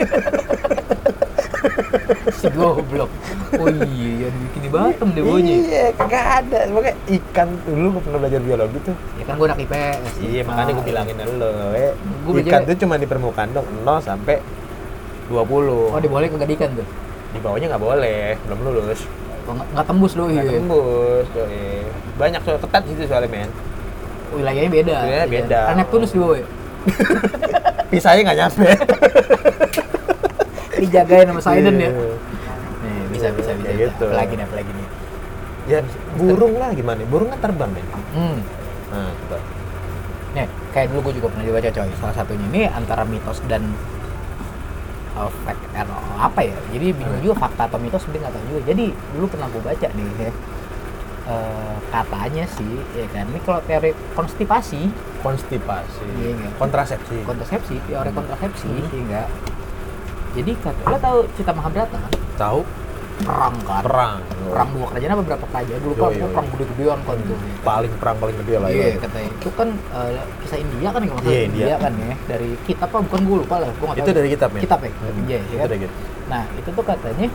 Speaker 2: si goblok. Oh iya, yang bikin di Batam di bawahnya.
Speaker 1: Iya, kagak ada. Makanya ikan dulu gue pernah belajar biologi tuh.
Speaker 2: Ya kan gue anak IPS.
Speaker 1: Iya, makanya gue bilangin lo, eh. Ikan tuh cuma di permukaan dong, 0 sampai 20.
Speaker 2: Oh, diboleh kagak di ikan tuh.
Speaker 1: di bawahnya nggak boleh, belum lulus.
Speaker 2: Oh, nggak tembus doi.
Speaker 1: Nggak tembus, doi. Banyak soal ketat situ soalnya men.
Speaker 2: Wilayahnya beda.
Speaker 1: Wilayahnya
Speaker 2: Iya.
Speaker 1: beda.
Speaker 2: Kan Neptunus di bawah ya.
Speaker 1: Pisahnya nggak nyampe. <laughs>
Speaker 2: Dijagain sama Sidon ya.
Speaker 1: Iya.
Speaker 2: Nih, bisa bisa bisa.
Speaker 1: Kayak gitu.
Speaker 2: Apalagi nih, apalagi nih.
Speaker 1: Ya burung lah gimana? Burung kan terbang men.
Speaker 2: Hmm.
Speaker 1: Nah, coba.
Speaker 2: Nih, kayak dulu gue juga pernah dibaca coy. Salah satunya ini antara mitos dan uh, fact eh, apa ya? Jadi bingung
Speaker 1: Hmm.
Speaker 2: juga fakta atau mitos sebenarnya nggak tahu juga. Jadi dulu pernah gue baca nih ya. eh, katanya sih, ya kan. Ini kalau teori konstipasi,
Speaker 1: Konstipasi.
Speaker 2: Iya, iya.
Speaker 1: Kontrasepsi.
Speaker 2: kontrasepsi, teori
Speaker 1: Hmm.
Speaker 2: kontrasepsi,
Speaker 1: Hmm.
Speaker 2: enggak. Jadi lo tahu Cita Mahabharata kan?
Speaker 1: Tahu?
Speaker 2: Perang kan?
Speaker 1: Perang.
Speaker 2: Perang dua kerajaan apa berapa kerajaan? Dulu
Speaker 1: Yo,
Speaker 2: kan
Speaker 1: yo.
Speaker 2: perang gede-gedean kan tuh.
Speaker 1: Paling perang paling gede lah
Speaker 2: Iya
Speaker 1: ya.
Speaker 2: katanya itu kan eh, kisah India kan kalau nggak
Speaker 1: Iya,
Speaker 2: salah
Speaker 1: India.
Speaker 2: kan ya dari kitab apa bukan gue lupa lah gue nggak
Speaker 1: Itu
Speaker 2: tahu.
Speaker 1: dari kitab ya?
Speaker 2: kitab ya
Speaker 1: Hmm,
Speaker 2: kitab India ya
Speaker 1: Itu
Speaker 2: kan?
Speaker 1: dari kitab.
Speaker 2: nah itu tuh katanya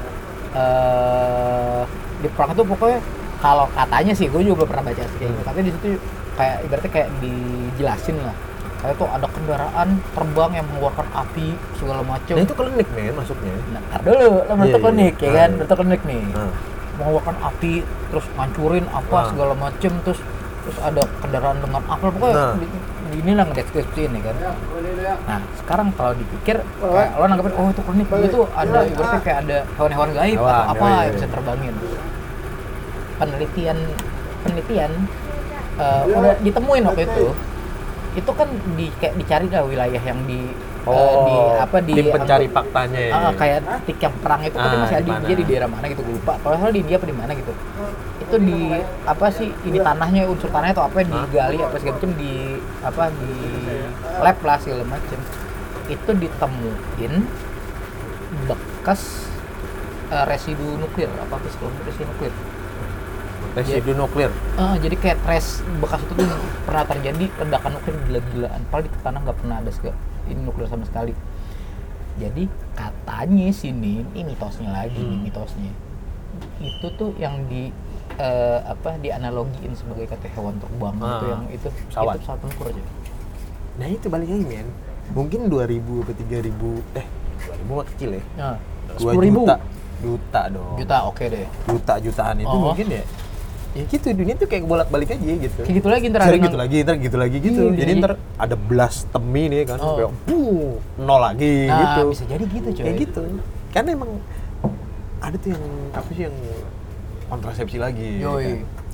Speaker 2: eh di perang itu pokoknya kalau katanya sih gue juga belum pernah baca sih kayak gitu
Speaker 1: Hmm.
Speaker 2: tapi di situ kayak ibaratnya kayak dijelasin lah kayak tuh ada kendaraan terbang yang mengeluarkan api segala macam.
Speaker 1: Nah itu klinik men masuknya.
Speaker 2: Nah, dulu, lo
Speaker 1: Iya,
Speaker 2: bentuk
Speaker 1: iya.
Speaker 2: klinik ya
Speaker 1: Ah,
Speaker 2: kan,
Speaker 1: iya.
Speaker 2: bentuk klinik nih.
Speaker 1: Nah,
Speaker 2: Mengeluarkan api, terus ngancurin apa
Speaker 1: Ah.
Speaker 2: segala macem, terus terus ada kendaraan dengan apa pokoknya
Speaker 1: Nah.
Speaker 2: di, di inilah ngedeskripsiin ya kan. Nah sekarang kalau dipikir kayak lo nanggepin oh itu klinik itu ada ibaratnya kayak ada hewan-hewan gaib
Speaker 1: Hewan,
Speaker 2: atau apa
Speaker 1: oh iya,
Speaker 2: yang
Speaker 1: iya.
Speaker 2: bisa terbangin. Penelitian penelitian eh, udah ditemuin waktu itu itu kan di kayak dicari lah wilayah yang di eh, di apa di
Speaker 1: Oh, tim pencari faktanya ya.
Speaker 2: Ah, kayak titik yang perang itu kan
Speaker 1: Ah,
Speaker 2: masih ada
Speaker 1: di
Speaker 2: di
Speaker 1: mana?
Speaker 2: dia di daerah mana gitu gue lupa. Kalau di India apa di mana gitu. Itu di apa sih di tanahnya unsur tanahnya atau apa digali apa segala macam di apa di lab lah segala macam. Itu ditemuin bekas eh, residu nuklir apa sih residu nuklir
Speaker 1: Residu nuklir.
Speaker 2: Ah, jadi kayak trace bekas itu tuh pernah terjadi ledakan nuklir gila-gilaan. Padahal di tanah nggak pernah ada segala, ini nuklir sama sekali. Jadi katanya sini, ini mitosnya lagi,
Speaker 1: Hmm.
Speaker 2: mitosnya. Itu tuh yang di eh, apa dianalogiin sebagai kata hewan terbang
Speaker 1: Ah,
Speaker 2: itu yang itu
Speaker 1: pesawat.
Speaker 2: itu pesawat tempur aja.
Speaker 1: Nah itu balik lagi men. Mungkin 2000 atau 3000 eh 2000 mah kecil ya.
Speaker 2: Nah,
Speaker 1: 2
Speaker 2: sepuluh ribu
Speaker 1: juta. Juta dong.
Speaker 2: juta oke deh.
Speaker 1: Juta jutaan itu
Speaker 2: Oh.
Speaker 1: mungkin ya. Ya gitu dunia tuh kayak bolak-balik aja gitu.
Speaker 2: Kayak gitu lagi ntar
Speaker 1: Sering gitu lagi, ntar gitu lagi gitu.
Speaker 2: Iya,
Speaker 1: jadi
Speaker 2: jadi-
Speaker 1: ntar ada belas temi nih kan,
Speaker 2: Oh.
Speaker 1: kayak buh, nol lagi
Speaker 2: Nah,
Speaker 1: gitu.
Speaker 2: bisa jadi gitu coy.
Speaker 1: Kayak gitu. Kan emang ada tuh yang apa sih yang kontrasepsi lagi.
Speaker 2: Yoi.
Speaker 1: kan.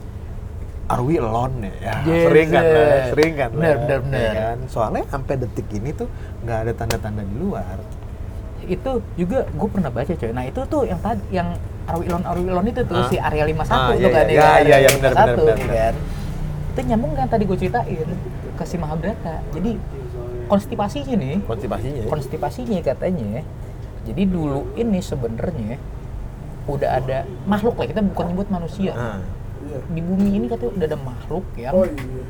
Speaker 1: Are we alone ya? ya
Speaker 2: Yes,
Speaker 1: sering kan lah, sering kan
Speaker 2: Bener,
Speaker 1: lah,
Speaker 2: bener,
Speaker 1: ya
Speaker 2: bener.
Speaker 1: kan? Soalnya sampai detik ini tuh nggak ada tanda-tanda di luar.
Speaker 2: itu juga gue pernah baca coy. Nah itu tuh yang tadi yang Arwilon Arwilon itu tuh
Speaker 1: Ah.
Speaker 2: si Area 51
Speaker 1: Ah,
Speaker 2: tuh
Speaker 1: iya,
Speaker 2: kan
Speaker 1: iya.
Speaker 2: ya.
Speaker 1: Iya, iya, benar,
Speaker 2: 51,
Speaker 1: benar, benar,
Speaker 2: kan. Itu nyambung kan tadi gue ceritain ke si Mahabharata. Jadi konstipasinya nih,
Speaker 1: Konstipasinya. ya.
Speaker 2: konstipasinya katanya. Jadi dulu ini sebenarnya udah ada makhluk lah kita bukan nyebut manusia.
Speaker 1: Ah,
Speaker 2: Di bumi ini katanya udah ada makhluk yang
Speaker 3: Oh iya.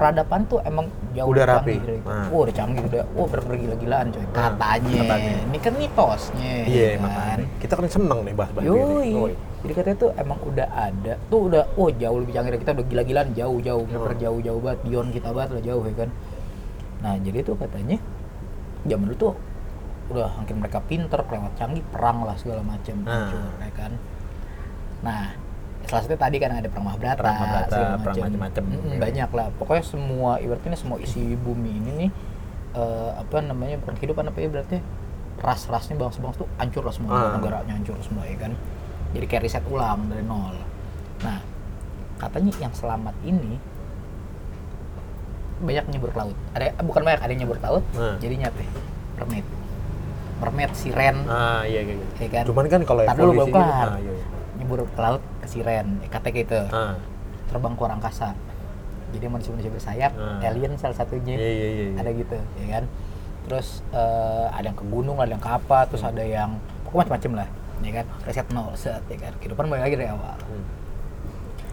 Speaker 2: Peradaban tuh emang jauh
Speaker 1: Udah rapi.
Speaker 2: canggih.
Speaker 1: Ah.
Speaker 2: Oh, udah canggih udah. Oh, bener-bener gila-gilaan coy. Katanya.
Speaker 1: katanya.
Speaker 2: Ini kan mitosnya.
Speaker 1: Iya,
Speaker 2: ya
Speaker 1: makanya. Kita kan seneng nih bahas-bahas
Speaker 2: Yoi.
Speaker 1: gini. Yoi.
Speaker 2: Jadi katanya tuh emang udah ada. Tuh udah oh jauh lebih canggih dari kita udah gila-gilaan jauh-jauh, bener
Speaker 1: Hmm.
Speaker 2: jauh-jauh banget, beyond kita banget lah jauh ya kan. Nah, jadi tuh katanya zaman dulu tuh udah makin mereka pinter, kelewat canggih, perang lah segala macam,
Speaker 1: Ah.
Speaker 2: hancur, ya kan. Nah, salah satunya tadi kan ada perang Mahabharata,
Speaker 1: Perang Mahabharata, perang
Speaker 2: macam.
Speaker 1: macem-macem.
Speaker 2: Mm-mm,
Speaker 1: Iya.
Speaker 2: banyak lah. Pokoknya semua ibaratnya semua isi bumi ini nih eh, apa namanya bukan kehidupan apa ya berarti ras-rasnya bangsa-bangsa tuh hancur lah semua
Speaker 1: Ah.
Speaker 2: negaranya hancur semua ya kan jadi kayak riset ulang dari nol nah katanya yang selamat ini banyak nyebur ke laut ada bukan banyak ada yang nyebur ke laut
Speaker 1: Ah.
Speaker 2: jadi nyate mermaid mermaid siren
Speaker 1: Ah, iya iya. iya.
Speaker 2: ya kan
Speaker 1: Cuman kan kalau
Speaker 2: dulu,
Speaker 1: evolusi
Speaker 2: kelar.
Speaker 1: ah, iya, iya.
Speaker 2: Nyebur ke laut ke siren ya, katanya gitu
Speaker 1: Ah,
Speaker 2: terbang ke angkasa jadi manusia-manusia bersayap
Speaker 1: Ah.
Speaker 2: alien salah satunya.
Speaker 1: Iya iya iya.
Speaker 2: ada gitu ya kan? Terus eh, ada yang ke gunung ada yang ke apa terus ada yang pokoknya macam-macam lah ya kan? Reset nol set ya kan? Kehidupan mulai lagi dari awal.
Speaker 1: Hmm.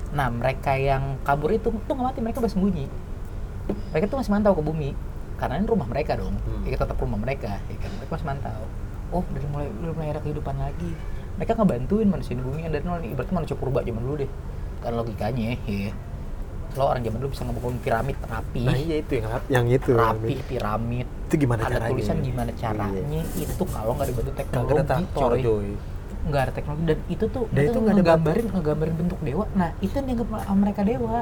Speaker 2: nah mereka yang kabur itu tuh nggak mati mereka bersembunyi. Mereka tuh masih mantau ke bumi karena ini rumah mereka dong.
Speaker 1: Hmm.
Speaker 2: ya, tetap rumah mereka ya kan? Mereka masih mantau. Oh dari mulai dari mulai ada kehidupan lagi mereka ngebantuin manusia di bumi. Yang dari nol nih berarti manusia purba zaman dulu deh. Kan logikanya ya lo orang zaman dulu bisa ngebangun piramid rapi.
Speaker 1: Nah iya itu yang yang itu.
Speaker 2: rapi piramid.
Speaker 1: Itu gimana
Speaker 2: ada
Speaker 1: caranya?
Speaker 2: tulisan gimana caranya
Speaker 1: Iya.
Speaker 2: itu kalau nggak dibantu teknologi
Speaker 1: ada traktor
Speaker 2: coy.
Speaker 1: coy.
Speaker 2: nggak ada teknologi. Dan itu tuh
Speaker 1: Dan
Speaker 2: itu,
Speaker 1: itu nggak ada
Speaker 2: ngegambarin ngegambarin bentuk dewa. Nah itu yang dianggap mereka dewa.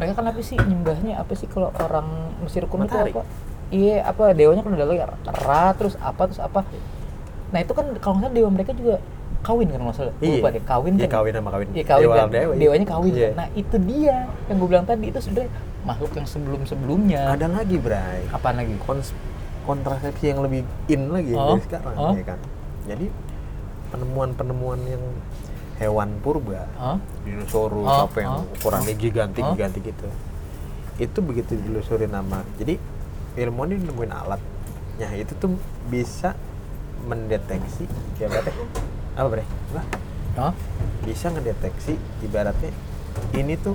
Speaker 2: Mereka kan apa sih nyembahnya? Apa sih kalau orang Mesir kuno itu apa? Iya apa dewanya kan udah lagi Ra terus apa terus apa nah itu kan kalau nggak salah dewa mereka juga kawin kan nggak salah Gua
Speaker 1: Iya.
Speaker 2: deh kawin
Speaker 1: Iya,
Speaker 2: kan
Speaker 1: kawin sama kawin.
Speaker 2: iya kawin
Speaker 1: Dewa
Speaker 2: kan
Speaker 1: dewa, iya.
Speaker 2: dewanya kawin
Speaker 1: Iya.
Speaker 2: kan nah itu dia yang gue bilang tadi itu sebenarnya makhluk yang sebelum sebelumnya
Speaker 1: Ada lagi, Bray.
Speaker 2: apaan lagi
Speaker 1: Kons kontrasepsi yang lebih in lagi
Speaker 2: Oh,
Speaker 1: dari sekarang
Speaker 2: oh.
Speaker 1: ya kan. Jadi penemuan-penemuan yang hewan purba,
Speaker 2: Hah?
Speaker 1: dinosaurus
Speaker 2: Oh,
Speaker 1: apa yang
Speaker 2: oh,
Speaker 1: ukurannya gigantik
Speaker 2: oh.
Speaker 1: gigantik gitu. Itu begitu dilusurin nama. Jadi ilmuwan ini nemuin alat. Nah, itu tuh bisa mendeteksi ya berarti apa bre? Bisa ngedeteksi ibaratnya ini tuh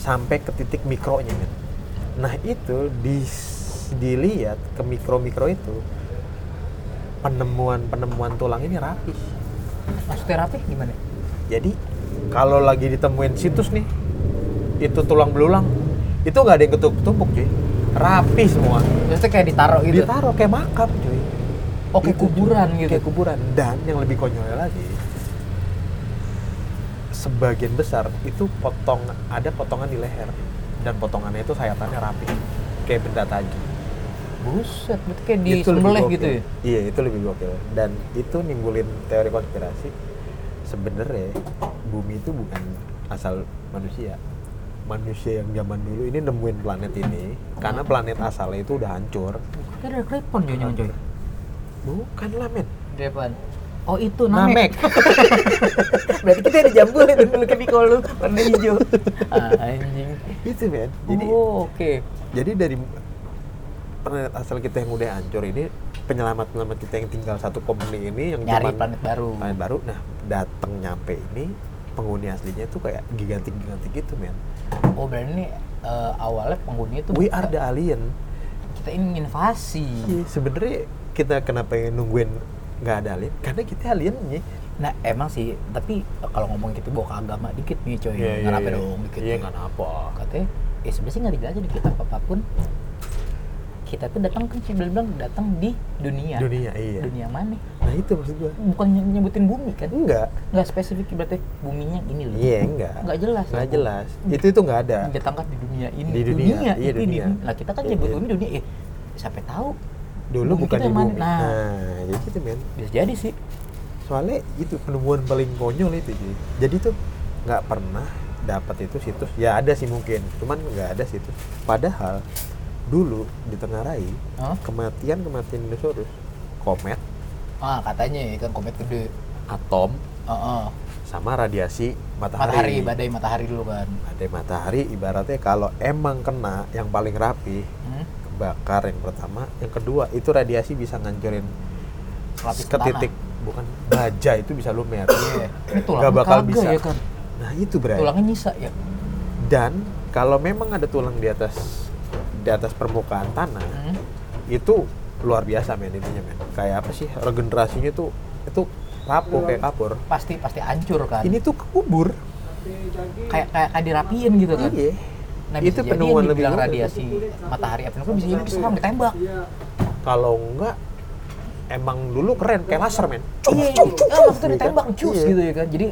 Speaker 1: sampai ke titik mikronya men. Nah itu di, dilihat ke mikro-mikro itu penemuan-penemuan tulang ini rapi.
Speaker 2: maksud terapi gimana
Speaker 1: Jadi kalau lagi ditemuin situs nih itu tulang belulang itu nggak ada yang ketumpuk-tumpuk cuy. rapi semua
Speaker 2: Maksudnya kayak ditaruh gitu.
Speaker 1: ditaruh kayak makam cuy
Speaker 2: Oh, kayak
Speaker 1: Gitu,
Speaker 2: kuburan gitu.
Speaker 1: kayak kuburan dan yang lebih konyolnya lagi sebagian besar itu potong ada potongan di leher dan potongannya itu sayatannya rapi kayak benda tagi
Speaker 2: Buset, berarti kayak di sembelih gitu ya.
Speaker 1: Iya, itu lebih gokil. Dan itu nimbulin teori konspirasi. Sebenarnya bumi itu bukan asal manusia. Manusia yang zaman dulu ini nemuin planet ini karena planet asalnya itu udah hancur.
Speaker 2: Kayak ada kripon coy, jangan coy.
Speaker 1: Bukan lah, men.
Speaker 2: Di depan. Oh itu
Speaker 1: Namek.
Speaker 2: Namek. <laughs> Berarti kita ada jambul itu dulu ke Piccolo lu warna hijau. Ah, <laughs> anjing.
Speaker 1: itu, men. Jadi
Speaker 2: oh, oke.
Speaker 1: jadi dari planet asal kita yang udah hancur ini penyelamat-penyelamat kita yang tinggal satu komuni ini yang
Speaker 2: Nyari planet baru.
Speaker 1: planet baru nah datang nyampe ini penghuni aslinya itu kayak gigantik-gigantik gitu men
Speaker 2: Oh, berarti ini eh, awalnya penghuni itu
Speaker 1: we
Speaker 2: bukan-
Speaker 1: are the alien
Speaker 2: kita ini invasi.
Speaker 1: Iya, sebenarnya kita kenapa yang nungguin nggak ada alien karena kita aliennya
Speaker 2: Nah, emang sih, tapi eh, kalau ngomong gitu bawa ke agama dikit nih coy. Nggak apa
Speaker 1: iya.
Speaker 2: dong dikit. Nih.
Speaker 1: nggak apa.
Speaker 2: Katanya, ya sebenarnya sih nggak dijelasin di kitab apa pun. Kita tuh datang kan sih bilang datang di dunia.
Speaker 1: dunia iya
Speaker 2: Dunia mana?
Speaker 1: nah itu maksud gua
Speaker 2: Bukan ny- nyebutin bumi kan?
Speaker 1: enggak
Speaker 2: Nggak spesifik berarti buminya ini loh.
Speaker 1: iya enggak
Speaker 2: Nggak jelas.
Speaker 1: nggak
Speaker 2: ya,
Speaker 1: jelas itu itu nggak ada
Speaker 2: Datangkan di dunia ini.
Speaker 1: Di dunia, iya,
Speaker 2: itu di
Speaker 1: dunia.
Speaker 2: Nah, kita kan
Speaker 1: Iya,
Speaker 2: nyebut
Speaker 1: iya.
Speaker 2: bumi dunia. Eh, sampai tahu
Speaker 1: dulu
Speaker 2: bumi
Speaker 1: bukan di bumi
Speaker 2: Nah.
Speaker 1: nah jadi gitu men
Speaker 2: bisa jadi sih.
Speaker 1: soalnya itu penemuan paling konyol itu Ji. jadi tuh nggak pernah dapat itu situs ya ada sih mungkin cuman nggak ada situs padahal dulu di Tengah Rai
Speaker 2: Hah?
Speaker 1: kematian kematian dinosaurus komet
Speaker 2: Ah, katanya ya kan komet gede.
Speaker 1: atom
Speaker 2: Heeh.
Speaker 1: sama radiasi matahari
Speaker 2: Matahari, badai matahari dulu kan.
Speaker 1: badai matahari ibaratnya kalau emang kena yang paling rapi
Speaker 2: Hmm?
Speaker 1: Kebakar yang pertama yang kedua itu radiasi bisa ngancurin
Speaker 2: Lapis
Speaker 1: ke titik bukan baja itu bisa lumer
Speaker 2: Iya. Ini tulang
Speaker 1: nggak bakal bisa
Speaker 2: ya kan.
Speaker 1: nah itu berarti
Speaker 2: Tulangnya nyisa ya.
Speaker 1: dan kalau memang ada tulang di atas di atas permukaan tanah
Speaker 2: Hmm?
Speaker 1: itu luar biasa men intinya men kayak apa sih regenerasinya tuh itu rapuh kayak kapur
Speaker 2: Pasti pasti hancur kan.
Speaker 1: ini tuh kubur
Speaker 2: kayak kayak kayak dirapiin gitu kan.
Speaker 1: iya
Speaker 2: Nah,
Speaker 1: itu
Speaker 2: bisa jadi
Speaker 1: penemuan
Speaker 2: yang
Speaker 1: lebih
Speaker 2: dibilang
Speaker 1: gokil.
Speaker 2: radiasi matahari Evan bisa jadi diserang ditembak.
Speaker 1: kalau enggak emang dulu keren kayak laser men
Speaker 2: Iya, iya. Ah, maksudnya ditembak cus
Speaker 1: Iya.
Speaker 2: gitu ya kan. Jadi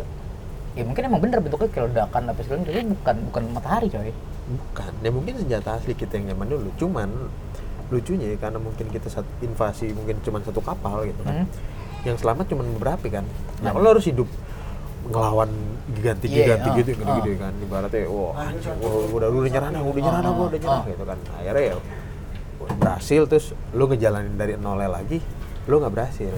Speaker 2: ya mungkin emang bener bentuknya kayak ledakan apa segala tapi bukan bukan matahari coy.
Speaker 1: bukan ya mungkin senjata asli kita yang zaman dulu cuman lucunya ya, karena mungkin kita satu invasi mungkin cuma satu kapal gitu kan
Speaker 2: Hmm.
Speaker 1: yang selamat cuma beberapa kan nah
Speaker 2: Nah.
Speaker 1: lo harus hidup ngelawan giganti-giganti
Speaker 2: Iya,
Speaker 1: gitu
Speaker 2: ah,
Speaker 1: gitu kan ibaratnya wah anjing gua udah udah nyerah dah udah nyerah gua udah nyerah
Speaker 2: Ah, ah.
Speaker 1: gitu kan akhirnya ya berhasil terus lo ngejalanin dari nolnya lagi lo nggak berhasil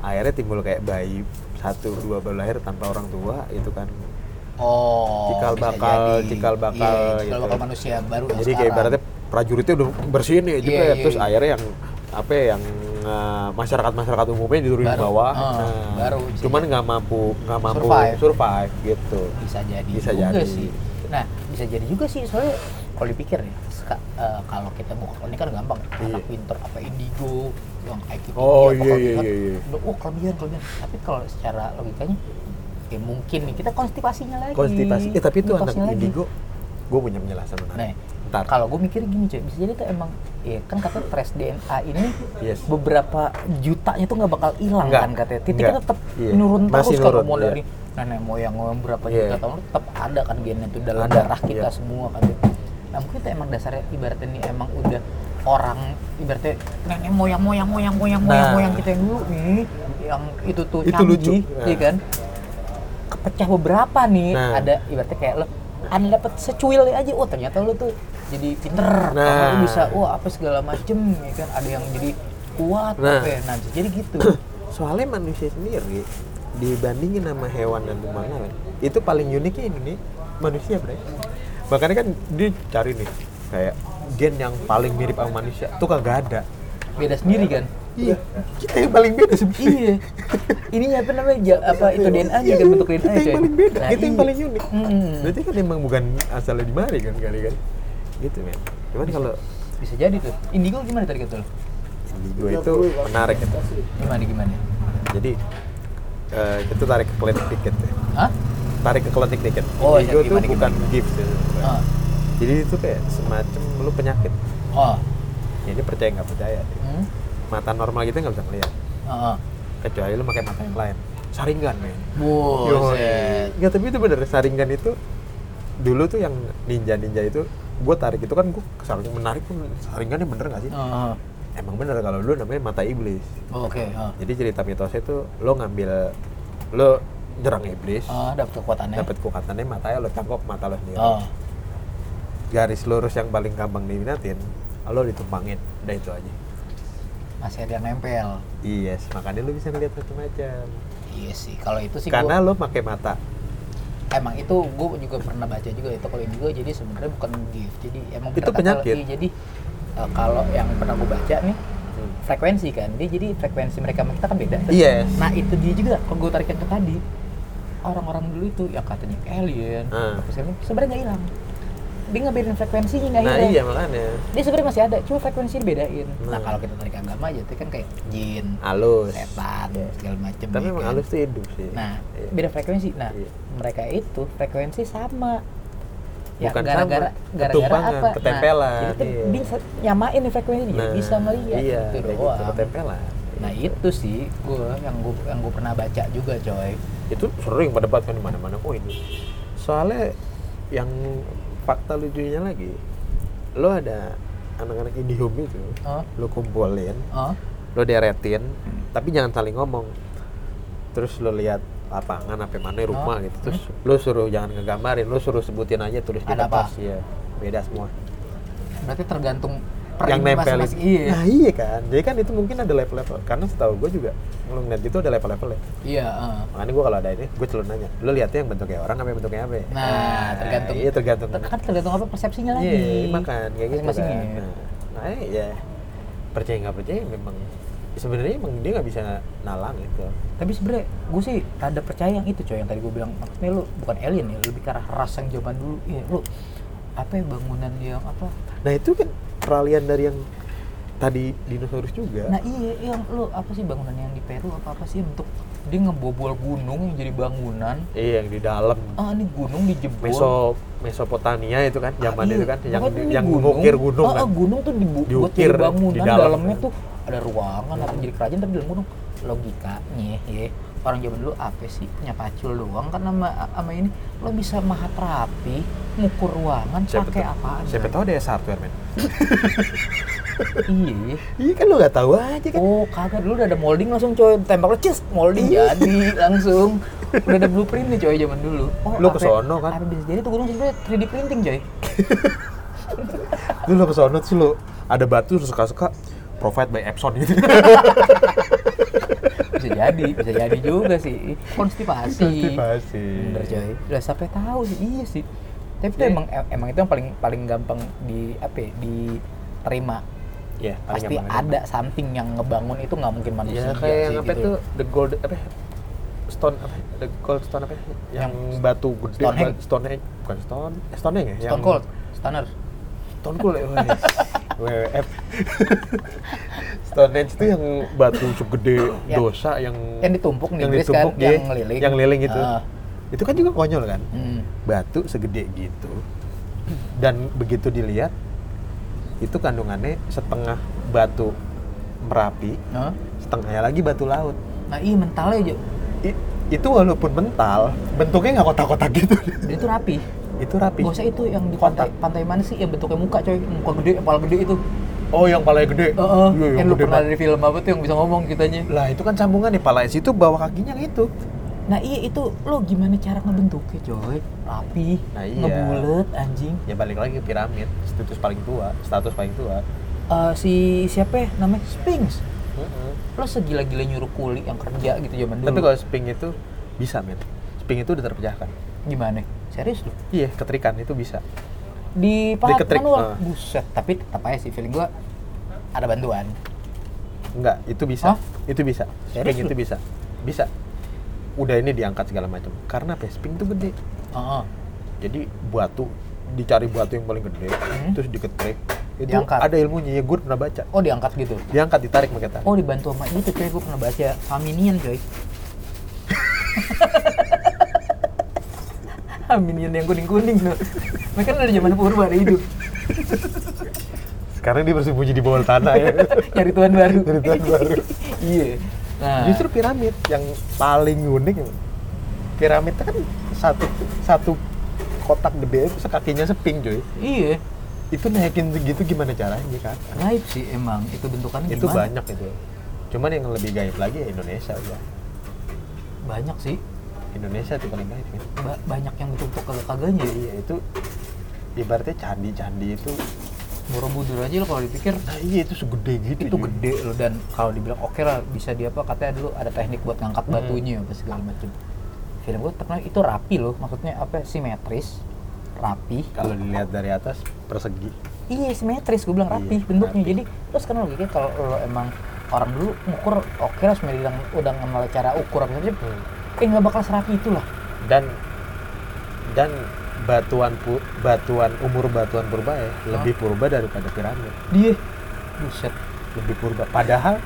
Speaker 1: akhirnya timbul kayak bayi satu dua baru lahir tanpa orang tua itu kan
Speaker 2: Oh.
Speaker 1: Cikal bakal,
Speaker 2: jadi.
Speaker 1: cikal bakal
Speaker 2: Iya, cikal
Speaker 1: gitu.
Speaker 2: bakal manusia baru yang
Speaker 1: jadi kayak ibaratnya prajuritnya udah bersihin nih juga
Speaker 2: Iya,
Speaker 1: ya.
Speaker 2: iya,
Speaker 1: terus
Speaker 2: iya.
Speaker 1: akhirnya yang apa ya, eh, masyarakat-masyarakat umumnya diturunin
Speaker 2: Baru,
Speaker 1: bawah
Speaker 2: ah,
Speaker 1: nah,
Speaker 2: baru
Speaker 1: cuman nggak mampu nggak mampu
Speaker 2: Survive.
Speaker 1: survive. gitu
Speaker 2: bisa jadi
Speaker 1: Bisa
Speaker 2: juga
Speaker 1: jadi.
Speaker 2: sih. Nah, bisa jadi juga sih soalnya kalau dipikir ya, eh, kalau kita buka ini kan gampang ya. anak
Speaker 1: Iya.
Speaker 2: pinter apa indigo yang IQ tinggi
Speaker 1: Oh,
Speaker 2: apa
Speaker 1: iya,
Speaker 2: kalau
Speaker 1: iya,
Speaker 2: kan,
Speaker 1: iya, iya.
Speaker 2: udah, oh kelebihan kelebihan. Tapi kalau secara logikanya ya mungkin nih kita konstipasinya lagi.
Speaker 1: konstipasi eh tapi itu anak
Speaker 2: lagi.
Speaker 1: indigo gue punya penjelasan
Speaker 2: Nah,
Speaker 1: menarik ntar
Speaker 2: kalau gue mikir gini cuy, bisa jadi tuh emang ya kan katanya trace DNA ini
Speaker 1: Yes.
Speaker 2: beberapa jutanya tuh nggak bakal hilang kan katanya. Titiknya tetap
Speaker 1: Iya.
Speaker 2: nurun
Speaker 1: Masih
Speaker 2: terus kalau mau
Speaker 1: iya.
Speaker 2: dari nenek moyang moyang berapa
Speaker 1: Iya.
Speaker 2: juta tahun tetap ada kan gennya tuh dalam
Speaker 1: Ada,
Speaker 2: darah kita
Speaker 1: iya.
Speaker 2: semua kan. Nah mungkin itu emang dasarnya ibaratnya ini emang udah orang ibaratnya nenek moyang moyang moyang moyang moyang
Speaker 1: Nah.
Speaker 2: moyang kita yang dulu nih yang itu tuh
Speaker 1: Itu lucu.
Speaker 2: canggih,
Speaker 1: Nah.
Speaker 2: iya kan kepecah beberapa nih
Speaker 1: Nah.
Speaker 2: ada ibaratnya kayak lo anda dapat secuil aja oh ternyata lo tuh jadi pinter.
Speaker 1: Nah.
Speaker 2: Lo bisa wah apa segala macem ya kan? Ada yang jadi kuat
Speaker 1: Nah.
Speaker 2: apa ya? Nah jadi gitu. <clears throat>
Speaker 1: Soalnya manusia sendiri dibandingin sama hewan dan lain itu paling uniknya ini nih manusia bre. Makanya kan dia cari nih kayak gen yang paling mirip sama manusia tuh kagak ada.
Speaker 2: Beda sendiri kan?
Speaker 1: Iya kita yang paling beda sebenarnya.
Speaker 2: Iya. Ini apa namanya? Ja- apa itu DNA nya kan bentuk DNA
Speaker 1: kita yang paling beda
Speaker 2: Nah,
Speaker 1: kita yang
Speaker 2: iya.
Speaker 1: paling unik.
Speaker 2: Hmm.
Speaker 1: berarti kan emang bukan asalnya di mari kan kali kan gitu men cuman kalau
Speaker 2: bisa jadi tuh indigo gimana tadi kata lo
Speaker 1: indigo itu menarik gitu
Speaker 2: gimana gimana
Speaker 1: jadi eh, itu tarik ke klinik dikit ya.
Speaker 2: Hah?
Speaker 1: tarik ke klinik dikit
Speaker 2: Oh,
Speaker 1: indigo
Speaker 2: iya,
Speaker 1: tuh
Speaker 2: gimana,
Speaker 1: bukan
Speaker 2: gimana?
Speaker 1: gift ya.
Speaker 2: Ah.
Speaker 1: jadi itu kayak semacam lu penyakit
Speaker 2: Oh.
Speaker 1: jadi percaya nggak percaya.
Speaker 2: Hmm.
Speaker 1: mata normal gitu nggak bisa ngeliat
Speaker 2: Heeh.
Speaker 1: kecuali lu pakai mata yang lain saringan men
Speaker 2: Buset.
Speaker 1: Nggak, tapi itu bener saringan itu dulu tuh yang ninja ninja itu gue tarik itu kan gue saling menarik pun saringannya bener nggak sih
Speaker 2: Heeh.
Speaker 1: emang bener kalau lu namanya mata iblis
Speaker 2: Oh, Oke, heeh.
Speaker 1: jadi cerita mitosnya itu lo ngambil lo nyerang iblis
Speaker 2: Oh, dapat kekuatannya.
Speaker 1: dapat kekuatannya matanya lo tangkap mata lo sendiri
Speaker 2: Oh.
Speaker 1: garis lurus yang paling gampang diminatin lo ditumpangin udah itu aja
Speaker 2: Masih ada yang nempel.
Speaker 1: yes makanya lo bisa ngeliat macam-macam
Speaker 2: Iya sih, kalau itu sih
Speaker 1: karena
Speaker 2: gua,
Speaker 1: lo pakai mata
Speaker 2: emang itu gue juga pernah baca juga itu kalau juga jadi sebenarnya bukan gift. Jadi emang
Speaker 1: Itu penyakit.
Speaker 2: iya, jadi eh, kalau yang pernah gue baca nih
Speaker 1: Hmm.
Speaker 2: frekuensi kan, dia jadi frekuensi mereka sama kita kan beda.
Speaker 1: yes
Speaker 2: Nah itu dia juga kalau gue tarik yang ke tadi orang-orang dulu itu yang katanya alien, macam, sebenarnya nggak hilang. Dia ngebedain frekuensinya nggak
Speaker 1: nah
Speaker 2: hilang.
Speaker 1: iya makanya
Speaker 2: Dia sebenarnya masih ada, cuma frekuensinya dibedain. Nah,
Speaker 1: Nah.
Speaker 2: kalau kita tarik agama aja itu kan kayak jin,
Speaker 1: halus
Speaker 2: setan, segala macam.
Speaker 1: tapi
Speaker 2: ya
Speaker 1: emang
Speaker 2: kan.
Speaker 1: halus tuh hidup sih
Speaker 2: Nah,
Speaker 1: Iya.
Speaker 2: beda frekuensi. Nah,
Speaker 1: Iya.
Speaker 2: mereka itu frekuensi sama. Ya,
Speaker 1: Bukan
Speaker 2: gara-gara
Speaker 1: sama,
Speaker 2: gara-gara apa?
Speaker 1: ketempelan,
Speaker 2: Nah, jadi
Speaker 1: iya.
Speaker 2: bisa nyamain nih frekuensi dia
Speaker 1: nah
Speaker 2: bisa ngeliat
Speaker 1: iya
Speaker 2: gitu
Speaker 1: kayak
Speaker 2: doang.
Speaker 1: gitu, ketempelan
Speaker 2: Nah, itu sih gue yang gue yang gue pernah baca juga, coy.
Speaker 1: itu sering berdebat kan di mana-mana oh ini soalnya yang fakta lucunya lagi. Lo ada anak-anak IndiHome itu
Speaker 2: Oh,
Speaker 1: lo kumpulin
Speaker 2: oh,
Speaker 1: lo deretin tapi jangan saling ngomong. Terus lo lihat lapangan apa mana rumah
Speaker 2: Oh.
Speaker 1: gitu terus lo suruh jangan ngegambarin lo suruh sebutin aja tulis di kertas ya beda semua.
Speaker 2: Berarti tergantung
Speaker 1: yang nempel
Speaker 2: Iya.
Speaker 1: nah iya kan? Jadi kan itu mungkin ada level-level. Karena setahu gue juga lo ngeliat itu ada level-levelnya
Speaker 2: Iya, heeh.
Speaker 1: makanya gue kalau ada ini gue selalu nanya lo lihatnya yang bentuknya orang apa yang bentuknya apa?
Speaker 2: Nah, tergantung.
Speaker 1: iya tergantung.
Speaker 2: Kan tergantung apa persepsinya lagi.
Speaker 1: iya makan kayak gitu kan.
Speaker 2: Masing-masingnya.
Speaker 1: nah, nah ya percaya nggak percaya memang. Sebenarnya emang dia nggak bisa nalang itu.
Speaker 2: Tapi sebenarnya gue sih rada percaya yang itu coy yang tadi gue bilang. Maksudnya lu bukan alien ya lebih ke arah ras yang zaman dulu. Iya lu apa ya bangunan yang apa?
Speaker 1: nah itu kan peralihan dari yang tadi dinosaurus juga
Speaker 2: Nah iya yang lu apa sih bangunan yang di Peru apa apa sih untuk dia ngebobol gunung yang jadi bangunan.
Speaker 1: iya yang di dalam
Speaker 2: Ah ini gunung dijebol.
Speaker 1: Meso Mesopotamia itu kan zaman
Speaker 2: Ah, iya.
Speaker 1: itu kan yang
Speaker 2: ini
Speaker 1: yang mengukir gunung
Speaker 2: Ah,
Speaker 1: kan
Speaker 2: ah, gunung tuh dibu- buat
Speaker 1: Diukir
Speaker 2: jadi bangunan
Speaker 1: di dalam.
Speaker 2: dalamnya tuh ada ruangan atau jadi kerajaan tapi di dalam gunung logikanya ya orang zaman dulu apa sih? Punya pacul doang kan sama sama ini. Lo bisa mahat rapi ngukur ruangan pakai apaan?
Speaker 1: Siapa tahu ada hardware men.
Speaker 2: Iya.
Speaker 1: Iya kan lo nggak tahu aja kan?
Speaker 2: Oh kagak. Dulu udah ada molding langsung coy. Tembak lo cis molding jadi langsung. Udah ada blueprint nih coy zaman dulu. Oh apa-
Speaker 1: kesono kan?
Speaker 2: apa bisa jadi tuh gunung sebenarnya 3D printing coy.
Speaker 1: Lu <laughs> lo ke sana terus lo. Ada batu suka-suka provide by Epson gitu <laughs>
Speaker 2: jadi bisa jadi juga sih konstipasi
Speaker 1: Konstipasi.
Speaker 2: bener coy udah sampai tahu sih iya sih tapi itu
Speaker 1: Iya.
Speaker 2: emang em- emang itu yang paling paling gampang di apa ya, diterima
Speaker 1: Iya, paling
Speaker 2: pasti
Speaker 1: gampang
Speaker 2: ada something yang ngebangun itu nggak mungkin manusia
Speaker 1: ya kayak yang
Speaker 2: sih,
Speaker 1: apa
Speaker 2: gitu.
Speaker 1: itu the gold apa ya? stone apa ya? the gold stone apa ya? yang
Speaker 2: Yang
Speaker 1: batu gede
Speaker 2: Stonehenge.
Speaker 1: ba- Stonehenge bukan stone eh, Stonehenge ya
Speaker 2: Stone Cold Stunner
Speaker 1: Stone Cold ya wes. <laughs> WWF Stonehenge itu yang batu segede
Speaker 2: Yang-
Speaker 1: dosa yang
Speaker 2: yang ditumpuk nih
Speaker 1: yang
Speaker 2: Chris,
Speaker 1: ditumpuk
Speaker 2: kan
Speaker 1: ya,
Speaker 2: yang ngeliling.
Speaker 1: yang liling itu.
Speaker 2: Ah.
Speaker 1: itu kan juga konyol kan?
Speaker 2: Hmm.
Speaker 1: batu segede gitu. Dan begitu dilihat itu kandungannya setengah batu merapi
Speaker 2: Hah?
Speaker 1: setengahnya lagi batu laut.
Speaker 2: Nah iya mentalnya aja
Speaker 1: I- itu walaupun mental bentuknya nggak kotak-kotak gitu.
Speaker 2: Itu rapi
Speaker 1: itu rapi.
Speaker 2: Gak usah itu yang di pantai, pantai mana sih? Yang bentuknya muka coy. Muka gede kepala gede itu.
Speaker 1: Oh yang palanya gede?
Speaker 2: Heeh,
Speaker 1: Iya,
Speaker 2: yang lu
Speaker 1: gede
Speaker 2: pernah dari film apa tuh yang bisa ngomong kitanya?
Speaker 1: Lah itu kan sambungan nih pala situ bawah kakinya itu.
Speaker 2: Nah iya itu. Lo gimana cara ngebentuknya coy? Rapi,
Speaker 1: Nah, iya.
Speaker 2: ngebulet, anjing.
Speaker 1: ya balik lagi ke piramid. Status paling tua. Status paling tua.
Speaker 2: Eh, si siapa ya? Namanya? Sphinx. Lo segila-gila nyuruh kuli yang kerja gitu zaman dulu.
Speaker 1: tapi kalau sping itu bisa men. Sping itu udah terpecahkan.
Speaker 2: Gimana? Serius lo?
Speaker 1: iya keterikan itu bisa
Speaker 2: Di pahat
Speaker 1: Diketrik,
Speaker 2: manual.
Speaker 1: ah.
Speaker 2: Buset, tapi tetap aja sih feeling gua ada bantuan.
Speaker 1: Enggak, itu bisa.
Speaker 2: Hah?
Speaker 1: Itu bisa.
Speaker 2: Serius
Speaker 1: itu
Speaker 2: lu?
Speaker 1: bisa. Bisa. Udah ini diangkat segala macam. Karena apa? ya? Itu gede.
Speaker 2: Heeh.
Speaker 1: Jadi batu dicari batu yang paling gede,
Speaker 2: Hmm.
Speaker 1: terus diketrik. Itu
Speaker 2: Diangkat.
Speaker 1: ada ilmunya ya, gue pernah baca.
Speaker 2: Oh diangkat gitu.
Speaker 1: Diangkat, ditarik pakai.
Speaker 2: Oh dibantu sama itu coy, gue pernah baca Faminian coy. <laughs> <laughs> Minion yang kuning-kuning tuh. Mereka kan dari zaman purba ada hidup.
Speaker 1: Sekarang dia bersembunyi di bawah tanah ya. <laughs>
Speaker 2: Nyari tuan baru.
Speaker 1: Nyari tuan baru. <laughs>
Speaker 2: iya. Nah,
Speaker 1: Justru piramid yang paling unik piramid itu kan satu satu kotak gede itu kakinya seping cuy.
Speaker 2: iya.
Speaker 1: Itu naikin segitu gimana caranya kan?
Speaker 2: Gaib sih emang itu bentukannya
Speaker 1: Itu
Speaker 2: gimana?
Speaker 1: banyak itu. Cuman yang lebih gaib lagi ya Indonesia udah.
Speaker 2: Banyak sih.
Speaker 1: Indonesia tuh paling gaib kan.
Speaker 2: Ba- banyak yang bentuk kagak-kagaknya.
Speaker 1: Iya itu ibaratnya candi-candi itu
Speaker 2: Borobudur aja lo kalau dipikir
Speaker 1: nah iya itu segede gitu
Speaker 2: itu gede loh dan kalau dibilang oke lah bisa dia apa katanya dulu ada teknik buat ngangkat
Speaker 1: Hmm.
Speaker 2: batunya apa segala macam film gue terkenal itu rapi loh maksudnya apa simetris rapi
Speaker 1: kalau dilihat dari atas persegi
Speaker 2: iya simetris gue bilang rapi
Speaker 1: Iya,
Speaker 2: bentuknya
Speaker 1: rapi.
Speaker 2: jadi terus kan logikanya kalau lo emang orang dulu ngukur oke lah sebenarnya udah kenal cara ukur apa
Speaker 1: Hmm.
Speaker 2: Eh nggak bakal serapi itulah
Speaker 1: dan dan batuan pu- batuan umur batuan purba ya lebih purba daripada piramid.
Speaker 2: Dia? Buset
Speaker 1: lebih purba. Padahal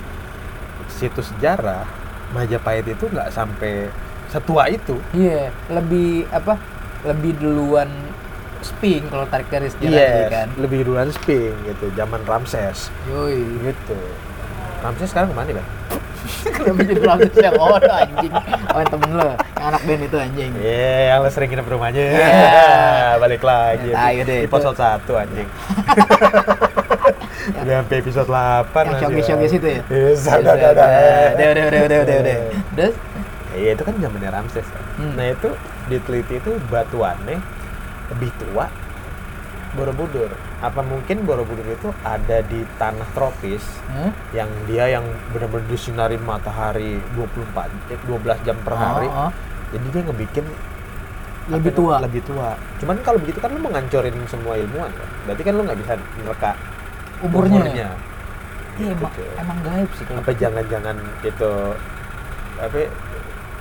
Speaker 1: situs sejarah Majapahit itu nggak sampai setua itu.
Speaker 2: Iya lebih apa lebih duluan sping kalau tarik dari sejarah
Speaker 1: Yes,
Speaker 2: dia kan.
Speaker 1: lebih duluan Sping gitu zaman Ramses.
Speaker 2: Yoi.
Speaker 1: Gitu. Ramses sekarang ke mana bang?
Speaker 2: Kenapa jadi Ramses yang ono anjing? Oh yang temen lo, yang anak band itu anjing.
Speaker 1: Iya, yang lo sering nginep rumahnya.
Speaker 2: Iya. <laughs>
Speaker 1: Balik lagi.
Speaker 2: Ya, ayo deh,
Speaker 1: Di episode 1 anjing. <laughs> Udah sampai episode 8
Speaker 2: Yang showcase-showcase itu ya?
Speaker 1: Iya,
Speaker 2: Udah,
Speaker 1: udah,
Speaker 2: udah, udah, udah, udah, udah, udah, udah. Terus?
Speaker 1: Iya, itu kan zamannya Ramses kan.
Speaker 2: Hmm.
Speaker 1: Nah, itu diteliti itu batuannya lebih tua Borobudur. Apa mungkin Borobudur itu ada di tanah tropis
Speaker 2: Hmm?
Speaker 1: yang dia yang benar-benar disinari matahari 24 eh, 12 jam per hari.
Speaker 2: Oh, oh.
Speaker 1: Jadi dia ngebikin
Speaker 2: Lebih tua.
Speaker 1: Lebih tua. Cuman kalau begitu kan lu mengancorin semua ilmuwan kan. Berarti kan lu nggak bisa nerka
Speaker 2: Umurnya.
Speaker 1: umurnya.
Speaker 2: Iya,
Speaker 1: Gitu,
Speaker 2: emang, emang gaib sih kalau
Speaker 1: Apa
Speaker 2: gitu.
Speaker 1: jangan-jangan itu apa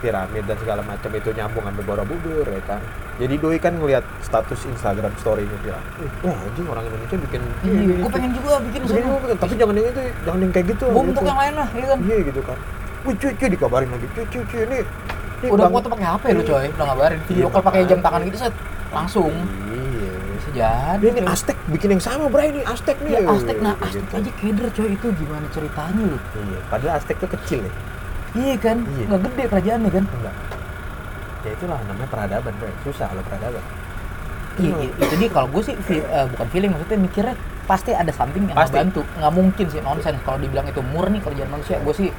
Speaker 1: piramid dan segala macam itu nyambung sampai Borobudur ya kan. Jadi doi kan ngelihat status Instagram story-nya dia. Wah, anjing orang Indonesia bikin
Speaker 2: Iya, gue pengen juga bikin sono.
Speaker 1: gua, tapi jangan yang itu, jangan yang kayak gitu.
Speaker 2: Gue bentuk
Speaker 1: gitu.
Speaker 2: yang lain lah, iya kan?
Speaker 1: Iya gitu kan. Wih cuy, cuy dikabarin lagi. Cuy, cuy, cuy ini. ini
Speaker 2: Udah
Speaker 1: bang-
Speaker 2: foto pakai HP lo coy, udah ngabarin. Video
Speaker 1: Iya,
Speaker 2: call pakai jam
Speaker 1: makanya.
Speaker 2: tangan gitu set, langsung.
Speaker 1: Iya.
Speaker 2: Bisa jadi.
Speaker 1: Ini. Aztec bikin yang sama, Bray ini Aztec nih.
Speaker 2: Ya Aztec, nah Aztec
Speaker 1: gitu.
Speaker 2: aja keder coy itu gimana ceritanya lu?
Speaker 1: Iya, padahal Aztec tuh kecil ya.
Speaker 2: Iya kan,
Speaker 1: Iya.
Speaker 2: nggak gede kerajaannya kan?
Speaker 1: Enggak. Ya itulah namanya peradaban, Bray. Susah kalau peradaban.
Speaker 2: Iya, iya, itu dia kalau gue sih fi- eh, bukan feeling maksudnya mikirnya pasti ada something yang
Speaker 1: Pasti.
Speaker 2: ngebantu. Nggak mungkin sih nonsense kalau dibilang itu murni kerjaan manusia. Gue sih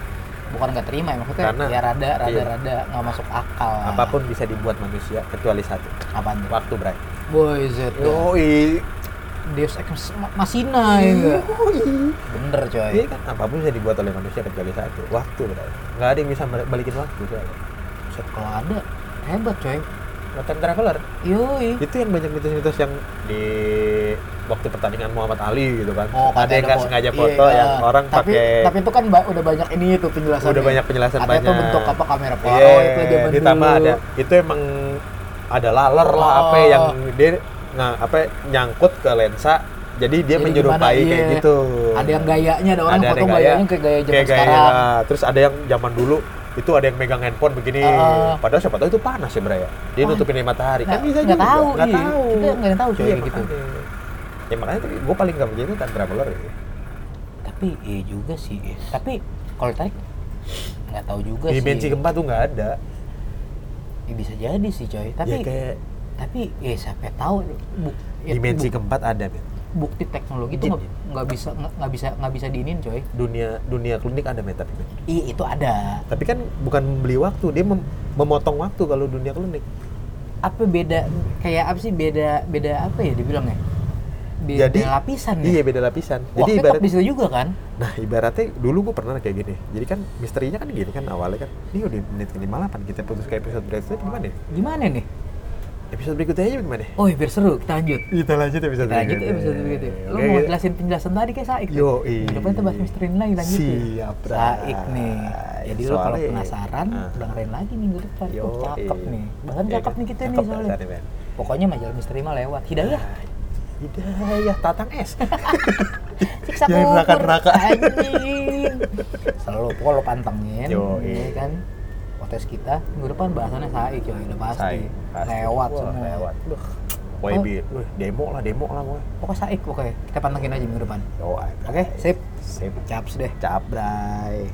Speaker 2: bukan nggak terima ya maksudnya
Speaker 1: Karena-
Speaker 2: ya rada rada
Speaker 1: iya.
Speaker 2: rada nggak masuk akal. Apa
Speaker 1: pun bisa dibuat manusia kecuali satu.
Speaker 2: Apaan tuh?
Speaker 1: Waktu, Bray.
Speaker 2: Boy Z. ya. Deus Ex Ma- Machina ya enggak? Bener coy.
Speaker 1: Iya kan, apa pun bisa dibuat oleh manusia kecuali satu. Waktu, Bray. Nggak ada yang bisa balikin waktu soalnya.
Speaker 2: Set kalau ada hebat coy.
Speaker 1: Time traveler.
Speaker 2: Yoi.
Speaker 1: itu yang banyak mitos-mitos yang di waktu pertandingan Muhammad Ali gitu kan
Speaker 2: Oh,
Speaker 1: ada yang nggak sengaja
Speaker 2: iya,
Speaker 1: foto
Speaker 2: iya.
Speaker 1: yang orang
Speaker 2: tapi,
Speaker 1: pakai
Speaker 2: tapi itu kan ba- udah banyak ini itu penjelasan
Speaker 1: udah banyak penjelasan
Speaker 2: ada
Speaker 1: banyak
Speaker 2: tuh bentuk apa kamera
Speaker 1: Iya,
Speaker 2: polaroid lah zaman
Speaker 1: ditambah
Speaker 2: dulu.
Speaker 1: ada itu emang ada laler lah
Speaker 2: Oh.
Speaker 1: apa yang dia nah apa nyangkut ke lensa jadi dia
Speaker 2: Jadi
Speaker 1: menyerupai
Speaker 2: gimana,
Speaker 1: kayak
Speaker 2: iya.
Speaker 1: gitu
Speaker 2: ada yang gayanya ada orang
Speaker 1: Ada- ada
Speaker 2: foto
Speaker 1: gaya.
Speaker 2: gayanya kayak gaya zaman
Speaker 1: kayak gaya
Speaker 2: sekarang
Speaker 1: terus ada yang zaman dulu itu ada yang megang handphone begini
Speaker 2: Ah.
Speaker 1: padahal siapa tahu itu panas ya Bray ya dia
Speaker 2: Wah,
Speaker 1: nutupin dari matahari kan bisa
Speaker 2: nggak
Speaker 1: juga.
Speaker 2: tahu,
Speaker 1: nggak
Speaker 2: iya.
Speaker 1: tahu
Speaker 2: Kita nggak tahu, coy,
Speaker 1: iya,
Speaker 2: kayak gitu.
Speaker 1: ya makanya gue paling gak begitu time traveler ya.
Speaker 2: tapi iya juga sih iya. tapi kalau tarik nggak tahu juga
Speaker 1: dimensi
Speaker 2: sih
Speaker 1: keempat tuh nggak ada
Speaker 2: Ya, bisa jadi sih coy tapi
Speaker 1: ya kayak
Speaker 2: tapi ya siapa tahu buk, ya,
Speaker 1: dimensi
Speaker 2: buk-
Speaker 1: keempat ada men
Speaker 2: bukti teknologi itu nggak bisa nggak bisa nggak bisa diinin coy.
Speaker 1: Dunia dunia klinik ada men tapi
Speaker 2: iya itu ada.
Speaker 1: Tapi kan bukan membeli waktu dia mem- memotong waktu kalau dunia klinik.
Speaker 2: Apa beda kayak apa sih beda beda apa ya dibilang ya? Beda
Speaker 1: Jadi,
Speaker 2: lapisan ya?
Speaker 1: iya beda lapisan.
Speaker 2: Waktu
Speaker 1: jadi ibarat
Speaker 2: situ juga kan?
Speaker 1: Nah ibaratnya dulu gue pernah kayak gini. Jadi kan misterinya kan gini kan awalnya kan ini udah menit ke 58 kita putus ke episode berikutnya gimana ya?
Speaker 2: gimana nih
Speaker 1: episode berikutnya aja gimana? Ya?
Speaker 2: oh biar seru. Kita lanjut.
Speaker 1: Kita lanjut episode
Speaker 2: kita lanjut episode berikutnya. Lo mau jelasin penjelasan tadi kayak Saik?
Speaker 1: Yo,
Speaker 2: Depan kita bahas misteri ini lagi lanjut
Speaker 1: Siap, Bray.
Speaker 2: Saik nih. Jadi lo kalau
Speaker 1: Soalnya-
Speaker 2: penasaran
Speaker 1: Ah.
Speaker 2: dengerin lagi minggu depan.
Speaker 1: Yo,
Speaker 2: oh, cakep
Speaker 1: iya.
Speaker 2: nih. Bahkan
Speaker 1: Iya
Speaker 2: cakep
Speaker 1: kan?
Speaker 2: nih kita nih
Speaker 1: Cakep
Speaker 2: soalnya.
Speaker 1: Bahasannya, men.
Speaker 2: pokoknya majalah misteri mah lewat. Hidayah.
Speaker 1: Hidayah Tatang S. <laughs>
Speaker 2: Siksa
Speaker 1: Jangan
Speaker 2: kubur
Speaker 1: neraka-neraka.
Speaker 2: anjing. Selalu pokoknya lo pantengin
Speaker 1: Yo,
Speaker 2: ya
Speaker 1: iya.
Speaker 2: kan podcast kita minggu depan bahasannya SAI coy udah pasti,
Speaker 1: Sai, pasti.
Speaker 2: lewat
Speaker 1: Wah,
Speaker 2: semua
Speaker 1: lewat.
Speaker 2: Duh.
Speaker 1: Woi,
Speaker 2: Oh.
Speaker 1: demo lah, demo lah gue.
Speaker 2: pokoknya SAI pokoknya kita pantengin aja minggu depan oke sip
Speaker 1: sip.
Speaker 2: caps deh
Speaker 1: Cap, bray.